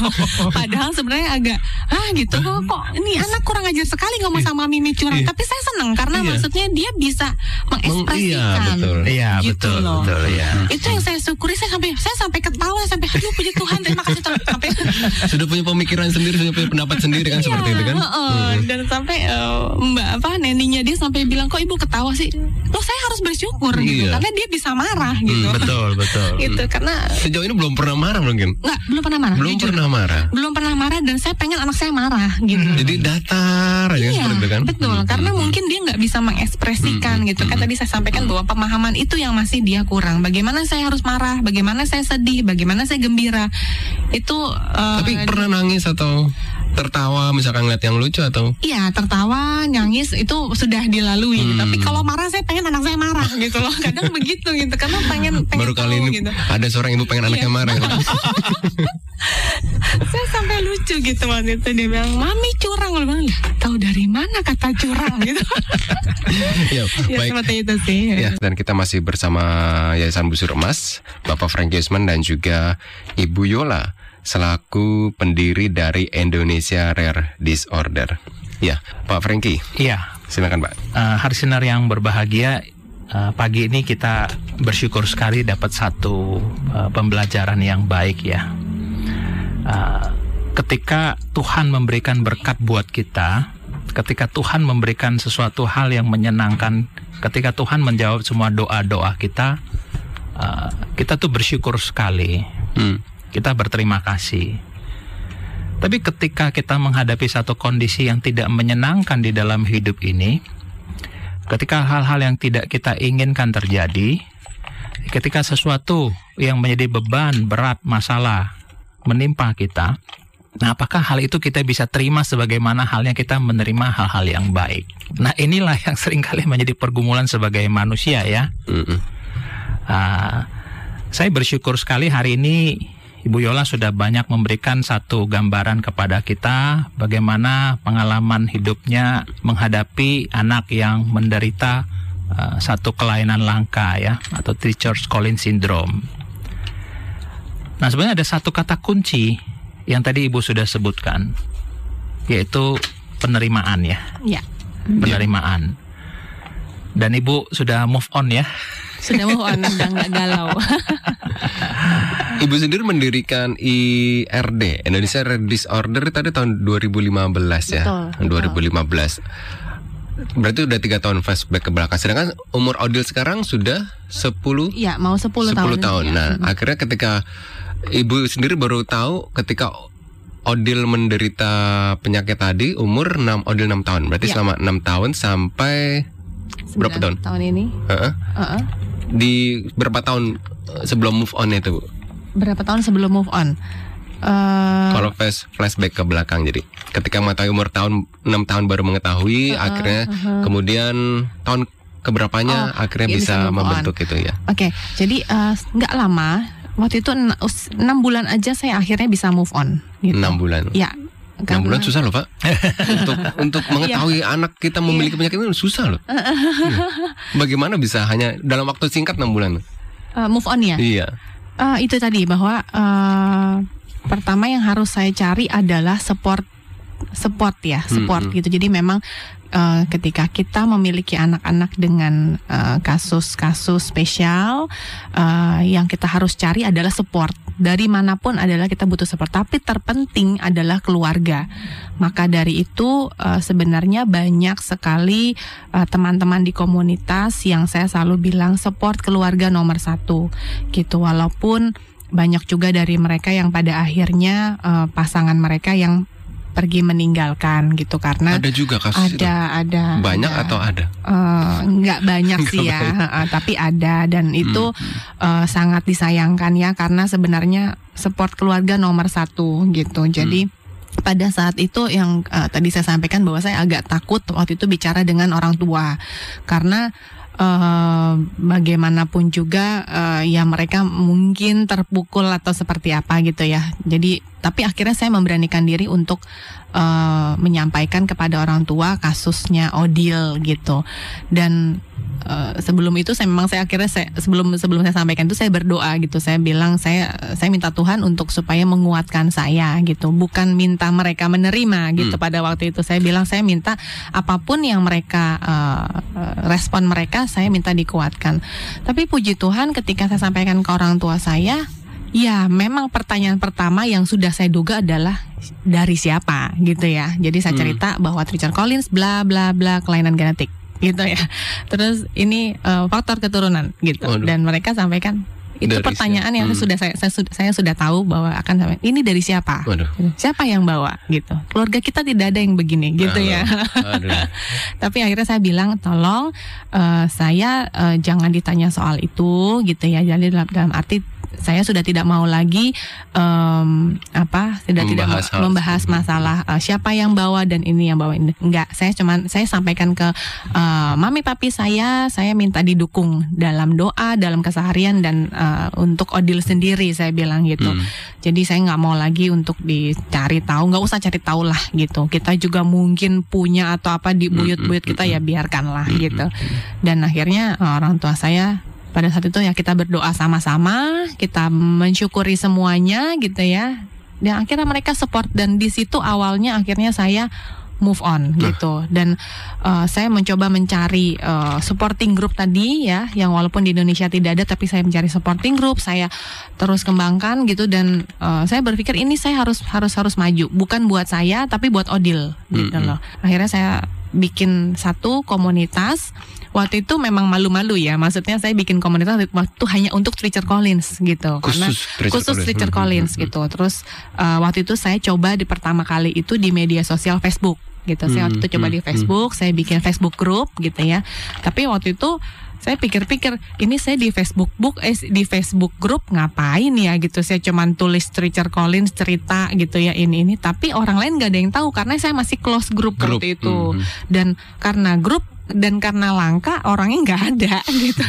padahal sebenarnya agak ah gitu kok kok ini anak kurang ajar sekali ngomong sama mimi curang Iya. tapi saya senang karena Iya. maksudnya dia bisa iya, mengekspresikan betul. Iya Gitu betul loh. betul ya. itu yang saya syukuri saya sampai saya sampai ketawa sampai aduh puji Tuhan terima kasih sampai [LAUGHS] Sudah punya pemikiran sendiri, sudah punya pendapat sendiri kan seperti itu kan? Heeh, Dan sampai eh, Mbak apa neninya dia sampai bilang kok ibu ketawa sih? Loh saya harus bersyukur gitu Iya. karena dia bisa marah gitu. Betul betul. [LAUGHS] Gitu karena Sejauh ini belum pernah marah mungkin. nggak belum pernah marah. Belum jujur. pernah marah. Belum pernah marah dan saya pengen anak saya marah gitu. Jadi datar aja Iya, seperti itu kan? betul. Karena mungkin dia nggak bisa mengekspresikan gitu. Kan tadi saya sampaikan bahwa pemahaman itu yang masih dia kurang. Bagaimana saya harus marah? Bagaimana saya sedih? Bagaimana saya gembira? Itu. eh, Tapi pernah nangis atau tertawa misalkan ngeliat yang lucu atau? Iya tertawa nangis itu sudah dilalui. Hmm. tapi kalau marah saya pengen anak saya marah [LAUGHS] gitu loh. Kadang begitu gitu. Karena pengen pengen baru kali tahu ini gitu. ada seorang ibu pengen anaknya Iya. marah ya? [LAUGHS] saya sampai lucu gitu waktu itu. Dia bilang mami curang. Loh bang tahu dari mana kata curang [LAUGHS] gitu. Ya, ya baik. seperti itu sih. Ya, dan kita masih bersama Yayasan Busur Emas, Bapak Frank Yusman dan juga Ibu Yola selaku pendiri dari Indonesia Rare Disorder. Ya, Pak Franky, Iya. silakan Pak. Eh, hari sinar yang berbahagia eh, pagi ini kita bersyukur sekali dapat satu eh, pembelajaran yang baik ya. Eh, ketika Tuhan memberikan berkat buat kita, ketika Tuhan memberikan sesuatu hal yang menyenangkan, ketika Tuhan menjawab semua doa-doa kita, eh, kita tuh bersyukur sekali. Hmm. Kita berterima kasih. Tapi ketika kita menghadapi satu kondisi yang tidak menyenangkan di dalam hidup ini, ketika hal-hal yang tidak kita inginkan terjadi, ketika sesuatu yang menjadi beban, berat, masalah menimpa kita, nah apakah hal itu kita bisa terima sebagaimana halnya kita menerima hal-hal yang baik? Nah inilah yang [LAUGHS] sering kali menjadi pergumulan sebagai manusia ya. Ah, saya bersyukur sekali hari ini Ibu Yola sudah banyak memberikan satu gambaran kepada kita bagaimana pengalaman hidupnya menghadapi anak yang menderita ah, satu kelainan langka ya atau Treacher's Collins syndrome. Nah, sebenarnya ada satu kata kunci yang tadi Ibu sudah sebutkan yaitu penerimaan ya, ya penerimaan. Dan Ibu sudah move on ya. sudah move on udah nggak galau [LAUGHS] Ibu sendiri mendirikan IRD Indonesia Rare Disorder tadi tahun 2015 ya. Betul, 2015. Berarti udah tiga tahun flashback ke belakang. Sedangkan umur Odil sekarang sudah 10 ya mau 10, 10 tahun tahun. ya. Nah, akhirnya ketika ibu sendiri baru tahu ketika Odil menderita penyakit tadi umur 6 Odil 6 tahun. Berarti Ya. selama 6 tahun sampai berapa tahun? tahun ini Heeh. Heeh. di berapa tahun eh, sebelum move on itu, Bu? berapa tahun sebelum move on Eh, Kalau flash flashback ke belakang jadi ketika mengetahui umur tahun 6 tahun baru mengetahui akhirnya kemudian tahun keberapanya Oh, akhirnya ya bisa, bisa move on. membentuk itu ya. Oke, jadi eh, nggak lama. Waktu itu enam bulan aja saya akhirnya bisa move on. Gitu. 6 bulan. Ya. 6 bulan susah loh, Pak. [LAUGHS] untuk untuk mengetahui anak kita memiliki penyakit itu susah loh. Hmm. [LAUGHS] Bagaimana bisa hanya dalam waktu singkat 6 bulan? Eh, move on ya. Iya. Eh, itu tadi bahwa eh, pertama yang harus saya cari adalah support support ya support Mm-mm. gitu. Jadi memang eh, ketika kita memiliki anak-anak dengan eh, kasus-kasus spesial eh, yang kita harus cari adalah support. Dari mana pun adalah kita butuh support. Tapi terpenting adalah keluarga. Maka dari itu eh, sebenarnya banyak sekali eh, teman-teman di komunitas yang saya selalu bilang support keluarga nomor satu. Gitu walaupun banyak juga dari mereka yang pada akhirnya eh, pasangan mereka yang pergi meninggalkan gitu karena Ada juga kasus itu. ada ada Banyak ada. atau ada? Nggak banyak sih ya, heeh, [LAUGHS] tapi ada dan itu eh, sangat disayangkan ya karena sebenarnya support keluarga nomor satu gitu. Jadi pada saat itu yang eh, tadi saya sampaikan bahwa saya agak takut waktu itu bicara dengan orang tua karena eh, bagaimanapun juga eh, ya mereka mungkin terpukul atau seperti apa gitu ya. Jadi tapi akhirnya saya memberanikan diri untuk eh, menyampaikan kepada orang tua kasusnya Odil gitu. Dan eh, sebelum itu saya memang saya akhirnya saya sebelum sebelum saya sampaikan itu saya berdoa gitu. Saya bilang saya saya minta Tuhan untuk supaya menguatkan saya gitu. Bukan minta mereka menerima gitu Hmm. pada waktu itu. Saya bilang saya minta apa pun yang mereka eh, respon mereka saya minta dikuatkan. Tapi puji Tuhan ketika saya sampaikan ke orang tua saya Ya, memang pertanyaan pertama yang sudah saya duga adalah dari siapa gitu ya. Jadi saya Hmm. cerita bahwa Richard Collins bla bla bla kelainan genetik gitu ya. Terus ini eh, faktor keturunan gitu. Waduh. Dan mereka sampaikan itu Dari pertanyaan yang siapa? Hmm. sudah saya, saya sudah saya sudah tahu bahwa akan sampai ini dari siapa? Waduh. Siapa yang bawa gitu. Keluarga kita tidak ada yang begini gitu ya. Aduh. [LAUGHS] Tapi akhirnya saya bilang tolong eh, saya eh, jangan ditanya soal itu gitu ya. Jadi dalam, dalam arti saya sudah tidak mau lagi em, apa tidak tidak Membahas mau- hal membahas masalah eh, siapa yang bawa dan ini yang bawa ini. Enggak, saya cuman saya sampaikan ke eh, mami papi saya saya minta didukung dalam doa, dalam keseharian dan eh, untuk Odil sendiri saya bilang gitu. Hmm. Jadi saya nggak mau lagi untuk dicari tahu, nggak usah cari tahu lah gitu. Kita juga mungkin punya atau apa di buyut-buyut kita ya biarkanlah gitu. Dan akhirnya orang tua saya pada saat itu ya kita berdoa sama-sama, kita mensyukuri semuanya gitu ya. Dan akhirnya mereka support dan di situ awalnya akhirnya saya move on Nah. gitu dan eh, saya mencoba mencari eh, supporting group tadi ya yang walaupun di Indonesia tidak ada tapi saya mencari supporting group saya terus kembangkan gitu dan eh, saya berpikir ini saya harus harus harus maju bukan buat saya tapi buat Odil gitu Mm-mm. loh akhirnya saya bikin satu komunitas waktu itu memang malu-malu ya maksudnya saya bikin komunitas waktu hanya untuk Richard Collins gitu karena Khusus Richard khusus Collins. Richard Hmm, Collins hmm, gitu. Terus uh, waktu itu saya coba di pertama kali itu di media sosial Facebook gitu. Saya waktu itu Hmm, coba hmm, di Facebook, saya bikin Facebook group gitu ya. Tapi waktu itu saya pikir-pikir ini saya di Facebook book eh di Facebook group ngapain ya gitu. Saya cuman tulis Richard Collins cerita gitu ya ini ini tapi orang lain gak ada yang tahu karena saya masih close group, Grup. waktu itu. Hmm. Dan karena grup dan karena langka orangnya nggak ada [LAUGHS] gitu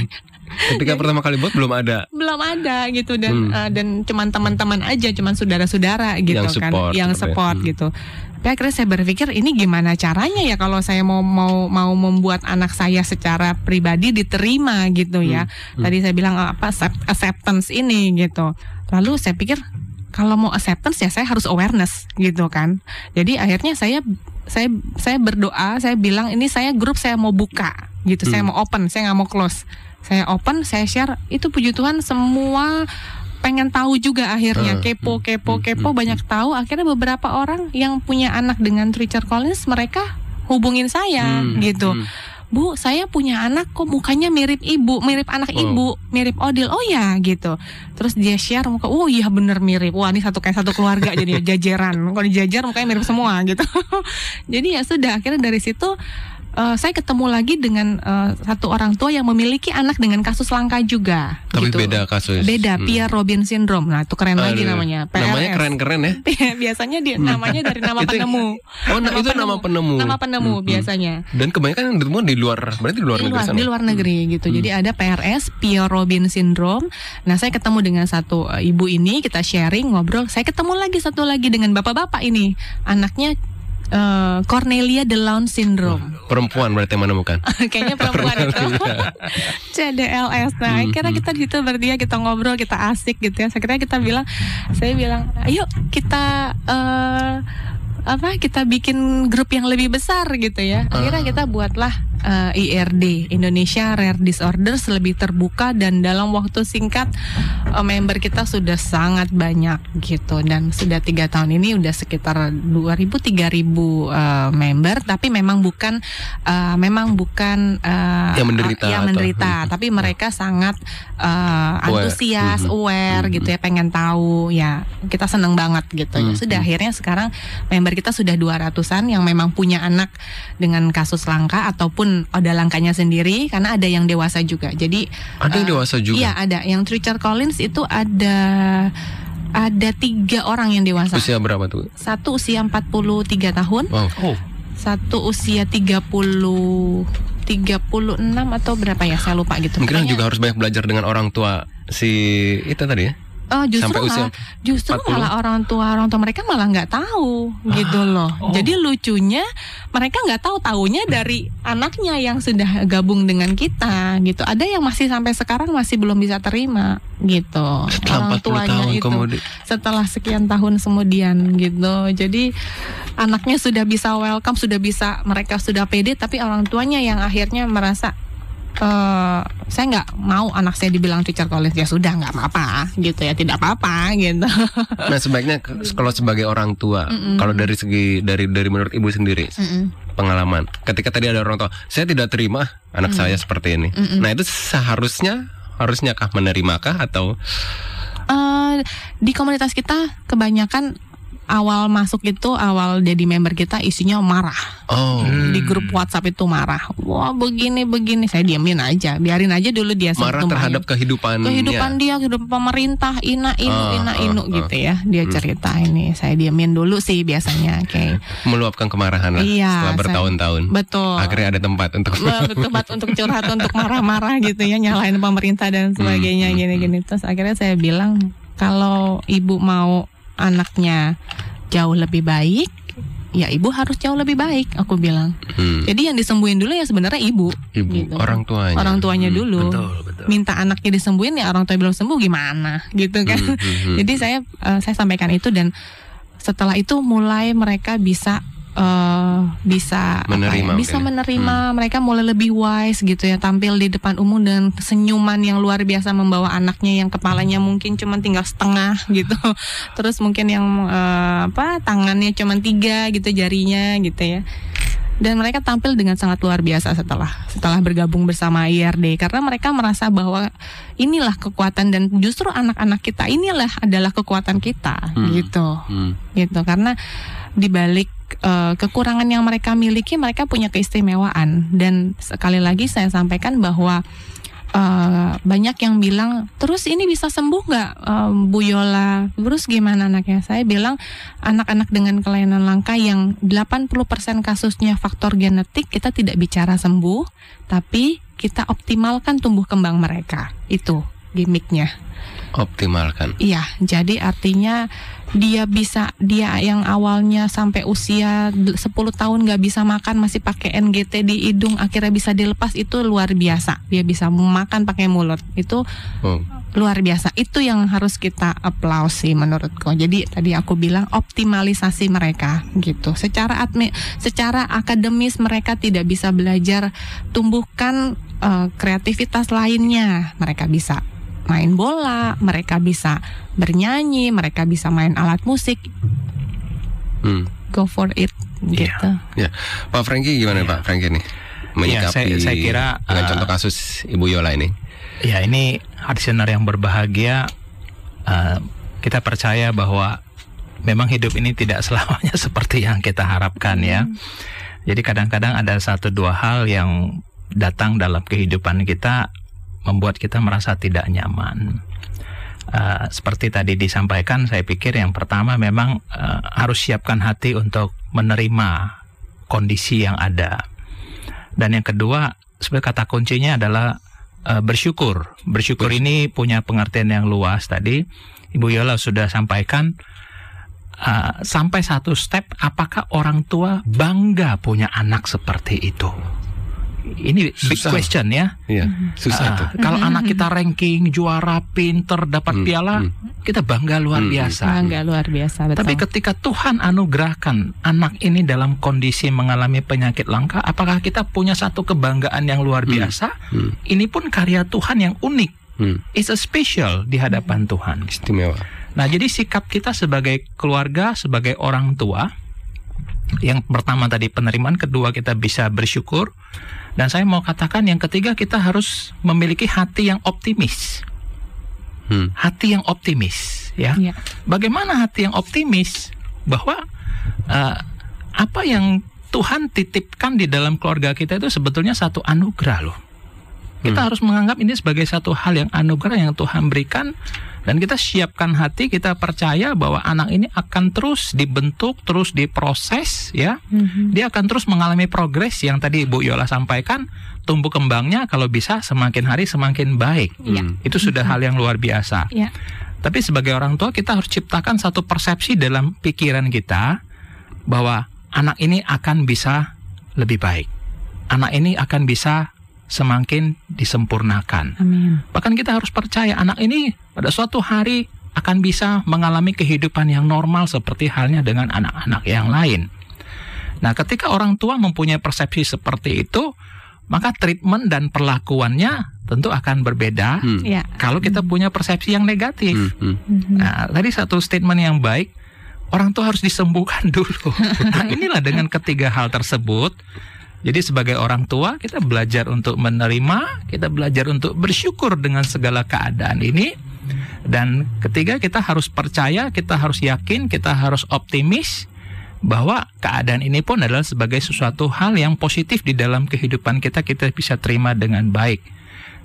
Ketika pertama kali buat belum ada. belum ada gitu dan Hmm. eh, dan cuman teman-teman aja cuman saudara-saudara gitu Yang kan support, yang gitu ya. support Hmm. gitu tapi akhirnya saya berpikir ini gimana caranya ya kalau saya mau mau mau membuat anak saya secara pribadi diterima gitu ya Hmm. tadi saya bilang eh, apa accept- acceptance ini gitu lalu saya pikir kalau mau acceptance ya saya harus awareness gitu kan. Jadi akhirnya saya saya saya berdoa saya bilang ini saya grup saya mau buka gitu. Saya Hmm. mau open saya nggak mau close. Saya open saya share itu puji Tuhan semua pengen tahu juga akhirnya. Hmm, kepo hmm, kepo hmm, kepo hmm, banyak tahu. Akhirnya beberapa orang yang punya anak dengan Richard Collins mereka hubungin saya Hmm, gitu. hmm. Bu, saya punya anak kok mukanya mirip ibu, mirip anak Oh. ibu, mirip Odil. Oh ya, gitu. Terus dia share muka, oh iya bener mirip. Wah, ini satu kayak satu keluarga jadi [LAUGHS] jajaran. Kalau dijajar mukanya mirip semua gitu. [LAUGHS] jadi ya sudah, akhirnya dari situ eh, saya ketemu lagi dengan eh, satu orang tua yang memiliki anak dengan kasus langka juga. Tapi gitu. beda kasus. Beda, Hmm. Pierre Robin syndrome. Nah, itu keren lagi Aduh. namanya. Namanya PRS. keren-keren ya. [LAUGHS] Biasanya dia namanya dari nama [LAUGHS] Itu- penemu. Oh, nah, Nama itu nama penemu. Nama penemu Hmm, hmm. biasanya. Dan kebanyakan yang ditemukan di luar, berarti di luar di negeri luar, sana. di luar negeri gitu. Hmm. Jadi ada PRS, Pierre Robin syndrome. Nah, saya ketemu dengan satu uh, ibu ini, kita sharing, ngobrol. Saya ketemu lagi satu lagi dengan bapak-bapak ini. Anaknya uh, Cornelia de Down syndrome. [LAUGHS] Perempuan berarti yang menemukan. [LAUGHS] Kayaknya perempuan itu. [LAUGHS] CDLS. Nah, Hmm, akhirnya hmm. kita di situ berdua kita ngobrol, kita asik gitu ya. Akhirnya kita bilang, saya bilang, ayo kita eh apa kita bikin grup yang lebih besar gitu ya. Akhirnya Ah. kita buatlah eh, IRD Indonesia Rare Disorders lebih terbuka dan dalam waktu singkat eh, member kita sudah sangat banyak gitu. Dan sudah tiga tahun ini udah sekitar 2000 3000 eh, member. Tapi memang bukan eh, memang bukan eh, Yang menderita yang atau- menderita. Hmm. tapi mereka sangat eh, antusias Mhm. aware gitu ya pengen tahu. Ya kita seneng banget gitu. Ya sudah akhirnya sekarang member kita sudah 200-an yang memang punya anak dengan kasus langka ataupun ada langkanya sendiri karena ada yang dewasa juga jadi Ada yang eh, dewasa juga. iya ada yang Richard Collins itu ada ada tiga orang yang dewasa Usia berapa tuh? satu usia 43 tahun Wow. Oh, satu usia 30 36 atau berapa ya saya lupa gitu Mungkin Pokoknya- juga harus banyak belajar dengan orang tua si itu tadi ya. Oh justru Sampai usia malah, justru 40. malah orang tua orang tua mereka malah nggak tahu gitu loh. oh. Jadi lucunya mereka nggak tahu taunya dari anaknya yang sudah gabung dengan kita gitu. Ada yang masih sampai sekarang masih belum bisa terima gitu. Setelah 40 orang tuanya tahun itu kemudian. setelah sekian tahun kemudian gitu. Jadi anaknya sudah bisa welcome, sudah bisa mereka sudah pede, tapi orang tuanya yang akhirnya merasa eh saya nggak mau anak saya dibilang teacher college ya sudah nggak apa-apa gitu ya tidak apa-apa gitu. [LAUGHS] Nah sebaiknya kalau sebagai orang tua, Mm-mm. kalau dari segi dari dari menurut ibu sendiri Mm-mm. pengalaman, ketika tadi ada orang tua, saya tidak terima anak Mm. saya seperti ini. Mm-mm. Nah itu seharusnya harusnya kah menerimakah atau Eh, di komunitas kita kebanyakan awal masuk itu awal jadi member kita isinya marah. Oh. Hmm. di grup WhatsApp itu marah. Wah begini begini. Saya diamin aja. Biarin aja dulu dia marah terhadap kehidupan kehidupan dia kehidupan pemerintah. Ina inu Ah, ina ah, inu ah. gitu ya. Dia Hmm. cerita ini. Saya diamin dulu sih biasanya oke. [LAUGHS] Meluapkan kemarahan lah Iya, setelah saya- bertahun-tahun. betul. Akhirnya ada tempat untuk Be- tempat untuk curhat untuk marah-marah gitu ya nyalain pemerintah dan sebagainya Hmm, hmm, gini-gini terus akhirnya saya bilang kalau ibu mau anaknya jauh lebih baik ya ibu harus jauh lebih baik aku bilang Hmm, jadi yang disembuhin dulu ya sebenarnya ibu ibu gitu. orang tuanya. orang tuanya Hmm, dulu betul, betul. minta anaknya disembuhin ya orang tua belum sembuh gimana [LAUGHS] gitu kan hmm, hmm, hmm. Jadi saya eh, saya sampaikan itu dan setelah itu mulai mereka bisa eh, bisa apa Menerima ya, bisa mungkin ya. menerima mereka mulai lebih wise gitu ya tampil di depan umum dengan senyuman yang luar biasa membawa anaknya yang kepalanya mungkin cuma tinggal setengah [LAUGHS] gitu. Terus mungkin yang eh, apa tangannya cuma tiga gitu jarinya gitu ya. Dan mereka tampil dengan sangat luar biasa setelah setelah bergabung bersama IRD karena mereka merasa bahwa inilah kekuatan dan justru anak-anak kita inilah adalah kekuatan kita Hmm. gitu. Hmm, gitu karena dibalik eh, kekurangan yang mereka miliki mereka punya keistimewaan. Dan sekali lagi saya sampaikan bahwa eh, banyak yang bilang terus ini bisa sembuh nggak eh, Bu Yola? Terus gimana anaknya? Saya bilang anak-anak dengan kelainan langka yang 80% kasusnya faktor genetik kita tidak bicara sembuh tapi kita optimalkan tumbuh kembang mereka. Itu gimmicknya optimalkan. Iya, jadi artinya dia bisa dia yang awalnya sampai usia d- 10 tahun nggak bisa makan masih pakai NGT di hidung akhirnya bisa dilepas itu luar biasa. Dia bisa makan pakai mulut. Itu Oh, luar biasa. Itu yang harus kita applause sih menurutku. Jadi tadi aku bilang optimalisasi mereka gitu. Secara admi, secara akademis mereka tidak bisa belajar tumbuhkan eh, kreativitas lainnya. Mereka bisa main bola, mereka bisa bernyanyi, mereka bisa main alat musik. hmm. Go for it gitu. Pak Franky gimana Pak Franky nih? Menyikapi saya- saya kira, dengan uh, contoh kasus Ibu Yola ini. Ya ini listener yang berbahagia. eh, kita percaya bahwa memang hidup ini tidak [LAUGHS] selamanya seperti yang kita harapkan ya. Jadi kadang-kadang ada satu dua hal yang datang dalam kehidupan kita membuat kita merasa tidak nyaman. Eh, seperti tadi disampaikan, saya pikir yang pertama memang eh, harus siapkan hati untuk menerima kondisi yang ada. Dan yang kedua, sebenarnya kata kuncinya adalah eh, bersyukur. Bersyukur ini punya pengertian yang luas tadi. Ibu Yola sudah sampaikan eh, sampai satu step apakah orang tua bangga punya anak seperti itu. Ini big Susah. question ya. Iya, susah Ah, tuh. Kalau anak kita ranking juara, pinter, dapat Hmm, piala, hmm. kita bangga luar Hmm, biasa. Bangga luar biasa betul. Tapi ketika Tuhan anugerahkan anak ini dalam kondisi mengalami penyakit langka, apakah kita punya satu kebanggaan yang luar Hmm. biasa? Hmm, Ini pun karya Tuhan yang unik. hmm. It's a special di hadapan Tuhan. Istimewa. Nah, jadi sikap kita sebagai keluarga, sebagai orang tua, yang pertama tadi penerimaan, kedua kita bisa bersyukur, dan saya mau katakan yang ketiga kita harus memiliki hati yang optimis, Hmm. hati yang optimis, ya. Iya. Bagaimana hati yang optimis bahwa eh, apa yang Tuhan titipkan di dalam keluarga kita itu sebetulnya satu anugerah loh. Kita Hmm. harus menganggap ini sebagai satu hal yang anugerah yang Tuhan berikan dan kita siapkan hati, kita percaya bahwa anak ini akan terus dibentuk, terus diproses ya. Mhm. Dia akan terus mengalami progres yang tadi Bu Yola sampaikan, tumbuh kembangnya kalau bisa semakin hari semakin baik. Hmm. Itu sudah hal yang luar biasa. Iya. Tapi sebagai orang tua kita harus ciptakan satu persepsi dalam pikiran kita bahwa anak ini akan bisa lebih baik. Anak ini akan bisa semakin disempurnakan. Amin. Bahkan kita harus percaya anak ini pada suatu hari akan bisa mengalami kehidupan yang normal seperti halnya dengan anak-anak yang lain. Nah, ketika orang tua mempunyai persepsi seperti itu, maka treatment dan perlakuannya tentu akan berbeda Hmm. Iya. kalau kita punya persepsi yang negatif. Hmm. Hmm. Mhm. Nah, tadi satu statement yang baik, orang tua harus disembuhkan [LAUGHS] dulu. Nah, inilah dengan ketiga hal tersebut. Jadi sebagai orang tua kita belajar untuk menerima, kita belajar untuk bersyukur dengan segala keadaan ini. Dan ketiga kita harus percaya, kita harus yakin, kita harus optimis bahwa keadaan ini pun adalah sebagai sesuatu hal yang positif di dalam kehidupan kita kita bisa terima dengan baik.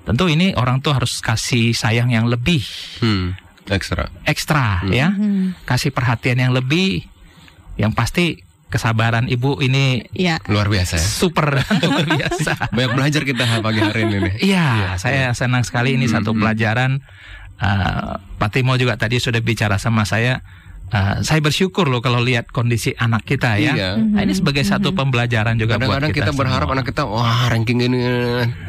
Tentu ini orang tua harus kasih sayang yang lebih Hmm. Ekstra. ekstra Hmm. ya Mhm. kasih perhatian yang lebih yang pasti kesabaran ibu ini Iya. Luar biasa ya. super [LAUGHS] luar biasa Banyak belajar kita pagi hari ini nih. iya saya senang sekali ini satu Hmm. pelajaran Eh, Pak Timo juga tadi sudah bicara sama saya Eh, saya bersyukur loh kalau lihat kondisi anak kita ya Iya. Nah, ini sebagai satu pembelajaran juga buat Kadang-kadang kita, kita, berharap semua. anak kita wah ranking ini,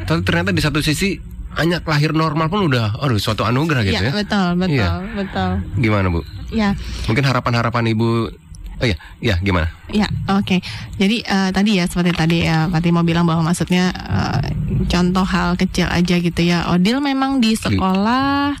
tapi ternyata di satu sisi hanya lahir normal pun udah, aduh suatu anugerah gitu Iya, ya. betul, betul, Iya. betul. Gimana bu? Ya, Mungkin harapan-harapan ibu, oh iya, iya gimana? ya, oke. Jadi eh, tadi ya seperti tadi ya Pak Timo bilang bahwa maksudnya eh, contoh hal kecil aja gitu ya. Odil memang di sekolah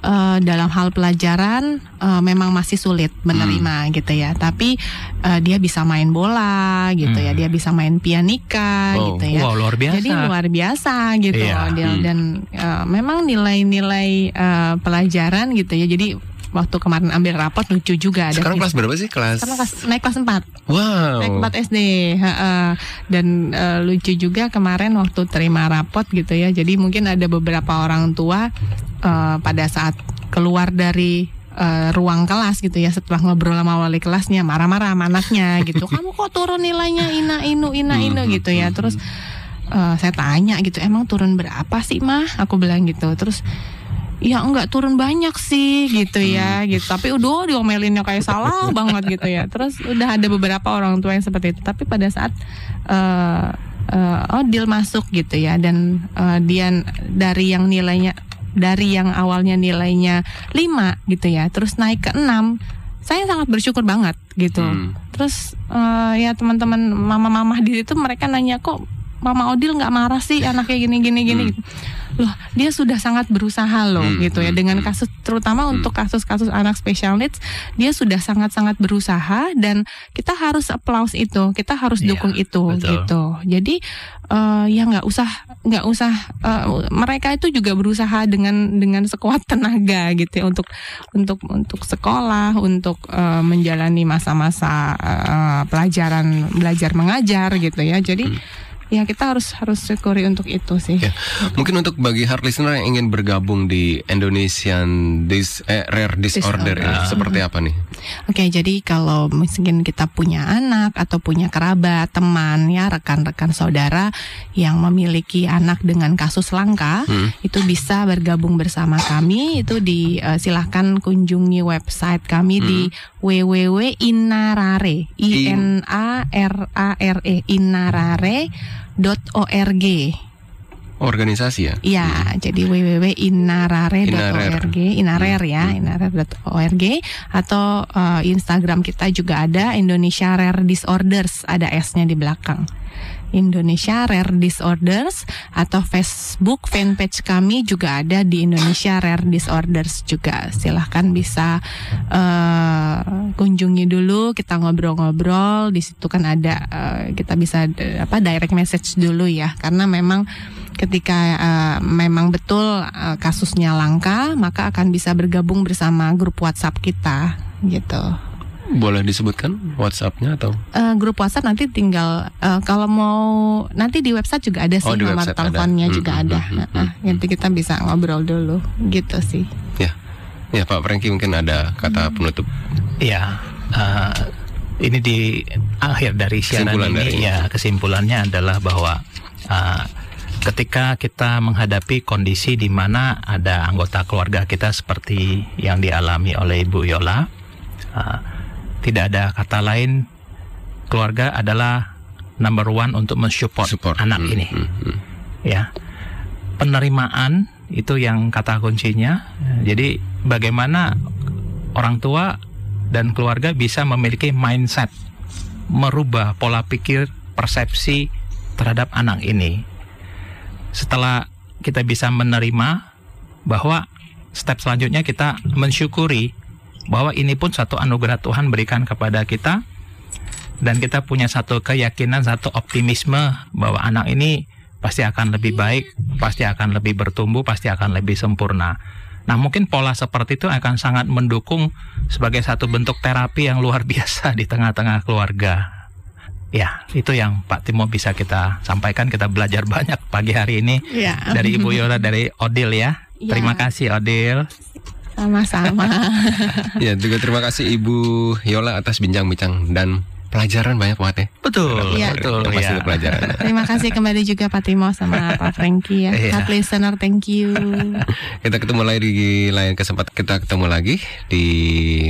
eh, dalam hal pelajaran eh, memang masih sulit menerima gitu ya. Tapi eh, dia bisa main bola gitu ya. Hmm. Dia bisa main pianika Oh. gitu ya. wow luar biasa Jadi luar biasa gitu Iya. Odil Hmm. dan eh, memang nilai-nilai eh, pelajaran gitu ya. Jadi waktu kemarin ambil rapot lucu juga ada Sekarang kelas berapa sih? Kelas? sekarang kelas, naik kelas 4 Wow. naik 4 SD heeh. dan eh, lucu juga kemarin waktu terima rapot gitu ya jadi mungkin ada beberapa orang tua eh, pada saat keluar dari eh, ruang kelas gitu ya setelah ngobrol sama wali kelasnya marah-marah sama anaknya gitu [LAUGHS] kamu kok turun nilainya ina inu ina inu Hmm, gitu ya hmm, terus eh, saya tanya gitu emang turun berapa sih mah aku bilang gitu terus Ya enggak turun banyak sih gitu ya gitu. Tapi udah diomelinnya kayak salah [LAUGHS] banget gitu ya. Terus udah ada beberapa orang tua yang seperti itu. Tapi pada saat eh eh, Odil masuk gitu ya dan eh, dia dari yang nilainya dari yang awalnya nilainya 5 gitu ya, terus naik ke 6 saya sangat bersyukur banget gitu. Hmm. Terus eh, ya teman-teman mama-mama di situ mereka nanya kok Mama Odil nggak marah sih anaknya gini gini gini Hmm. gitu. Loh, dia sudah sangat berusaha loh Hmm, gitu ya hmm, dengan hmm. kasus terutama Hmm. untuk kasus-kasus anak special needs, dia sudah sangat-sangat berusaha dan kita harus applause itu, kita harus Iya, dukung itu betul. gitu. Jadi eh, ya nggak usah nggak usah eh, mereka itu juga berusaha dengan dengan sekuat [LAUGHS] tenaga gitu ya untuk untuk untuk sekolah, untuk eh, menjalani masa-masa eh, pelajaran belajar mengajar gitu ya. Jadi Hmm. Ya kita harus harus syukuri untuk itu sih. Ya. Mungkin untuk bagi hard listener yang ingin bergabung di Indonesian Dis eh, Rare Disorder ini Disorder. seperti apa nih? Oke, jadi kalau mungkin kita punya anak atau punya kerabat, teman, ya rekan-rekan saudara yang memiliki anak dengan kasus langka, Hmm. itu bisa bergabung bersama kami. Itu di eh, silahkan kunjungi website kami di www.inarare, i n a r a r e inarare .org. Organisasi ya? Iya, jadi www.inarare.org, inarer ya, inarer.org atau eh, Instagram kita juga ada Indonesia Rare Disorders, ada S-nya di belakang. Indonesia Rare Disorders atau Facebook fanpage kami juga ada di Indonesia Rare Disorders juga. Silahkan bisa eh, kunjungi dulu, kita ngobrol-ngobrol. Di situ kan ada eh, kita bisa eh, apa direct message dulu ya, karena memang ketika eh, memang betul eh, kasusnya langka, maka akan bisa bergabung bersama grup WhatsApp kita gitu. Boleh disebutkan WhatsApp-nya atau? Eh, grup WhatsApp nanti tinggal eh, kalau mau nanti di website juga ada sih Oh, nomor website ada. teleponnya Hmm, juga hmm, ada. hmm, hmm, Heeh, nanti kita bisa ngobrol dulu gitu sih. Ya, ya Pak Franky mungkin ada kata penutup. Ya, eh, ini di akhir dari siaran Kesimpulan ini dari ini. ya kesimpulannya adalah bahwa eh, ketika kita menghadapi kondisi di mana ada anggota keluarga kita seperti yang dialami oleh Ibu Yola, eh, tidak ada kata lain keluarga adalah number one untuk mensupport Support. anak Hmm, ini hmm, hmm. ya penerimaan itu yang kata kuncinya jadi bagaimana orang tua dan keluarga bisa memiliki mindset merubah pola pikir persepsi terhadap anak ini setelah kita bisa menerima bahwa step selanjutnya kita mensyukuri bahwa ini pun satu anugerah Tuhan berikan kepada kita dan kita punya satu keyakinan, satu optimisme bahwa anak ini pasti akan lebih baik, pasti akan lebih bertumbuh, pasti akan lebih sempurna. Nah, mungkin pola seperti itu akan sangat mendukung sebagai satu bentuk terapi yang luar [LAUGHS] biasa di tengah-tengah keluarga. Ya, itu yang Pak Timo bisa kita sampaikan. Kita belajar banyak pagi hari ini Ya. dari Ibu Yola, dari Odil ya. Ya. Terima kasih Odil. Sama-sama. [LAUGHS] Ya, juga terima kasih Ibu Yola atas bincang-bincang dan pelajaran banyak banget ya. Betul, Iya. betul Itu pasti ya. ada pelajaran. [LAUGHS] Terima kasih kembali juga Pak Timo sama Pak Franky ya. Iya. Listener, thank you. [LAUGHS] Kita ketemu lagi di lain kesempatan kita ketemu lagi di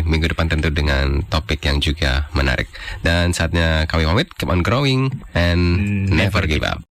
minggu depan tentu dengan topik yang juga menarik. Dan saatnya kami pamit, keep on growing and never give up.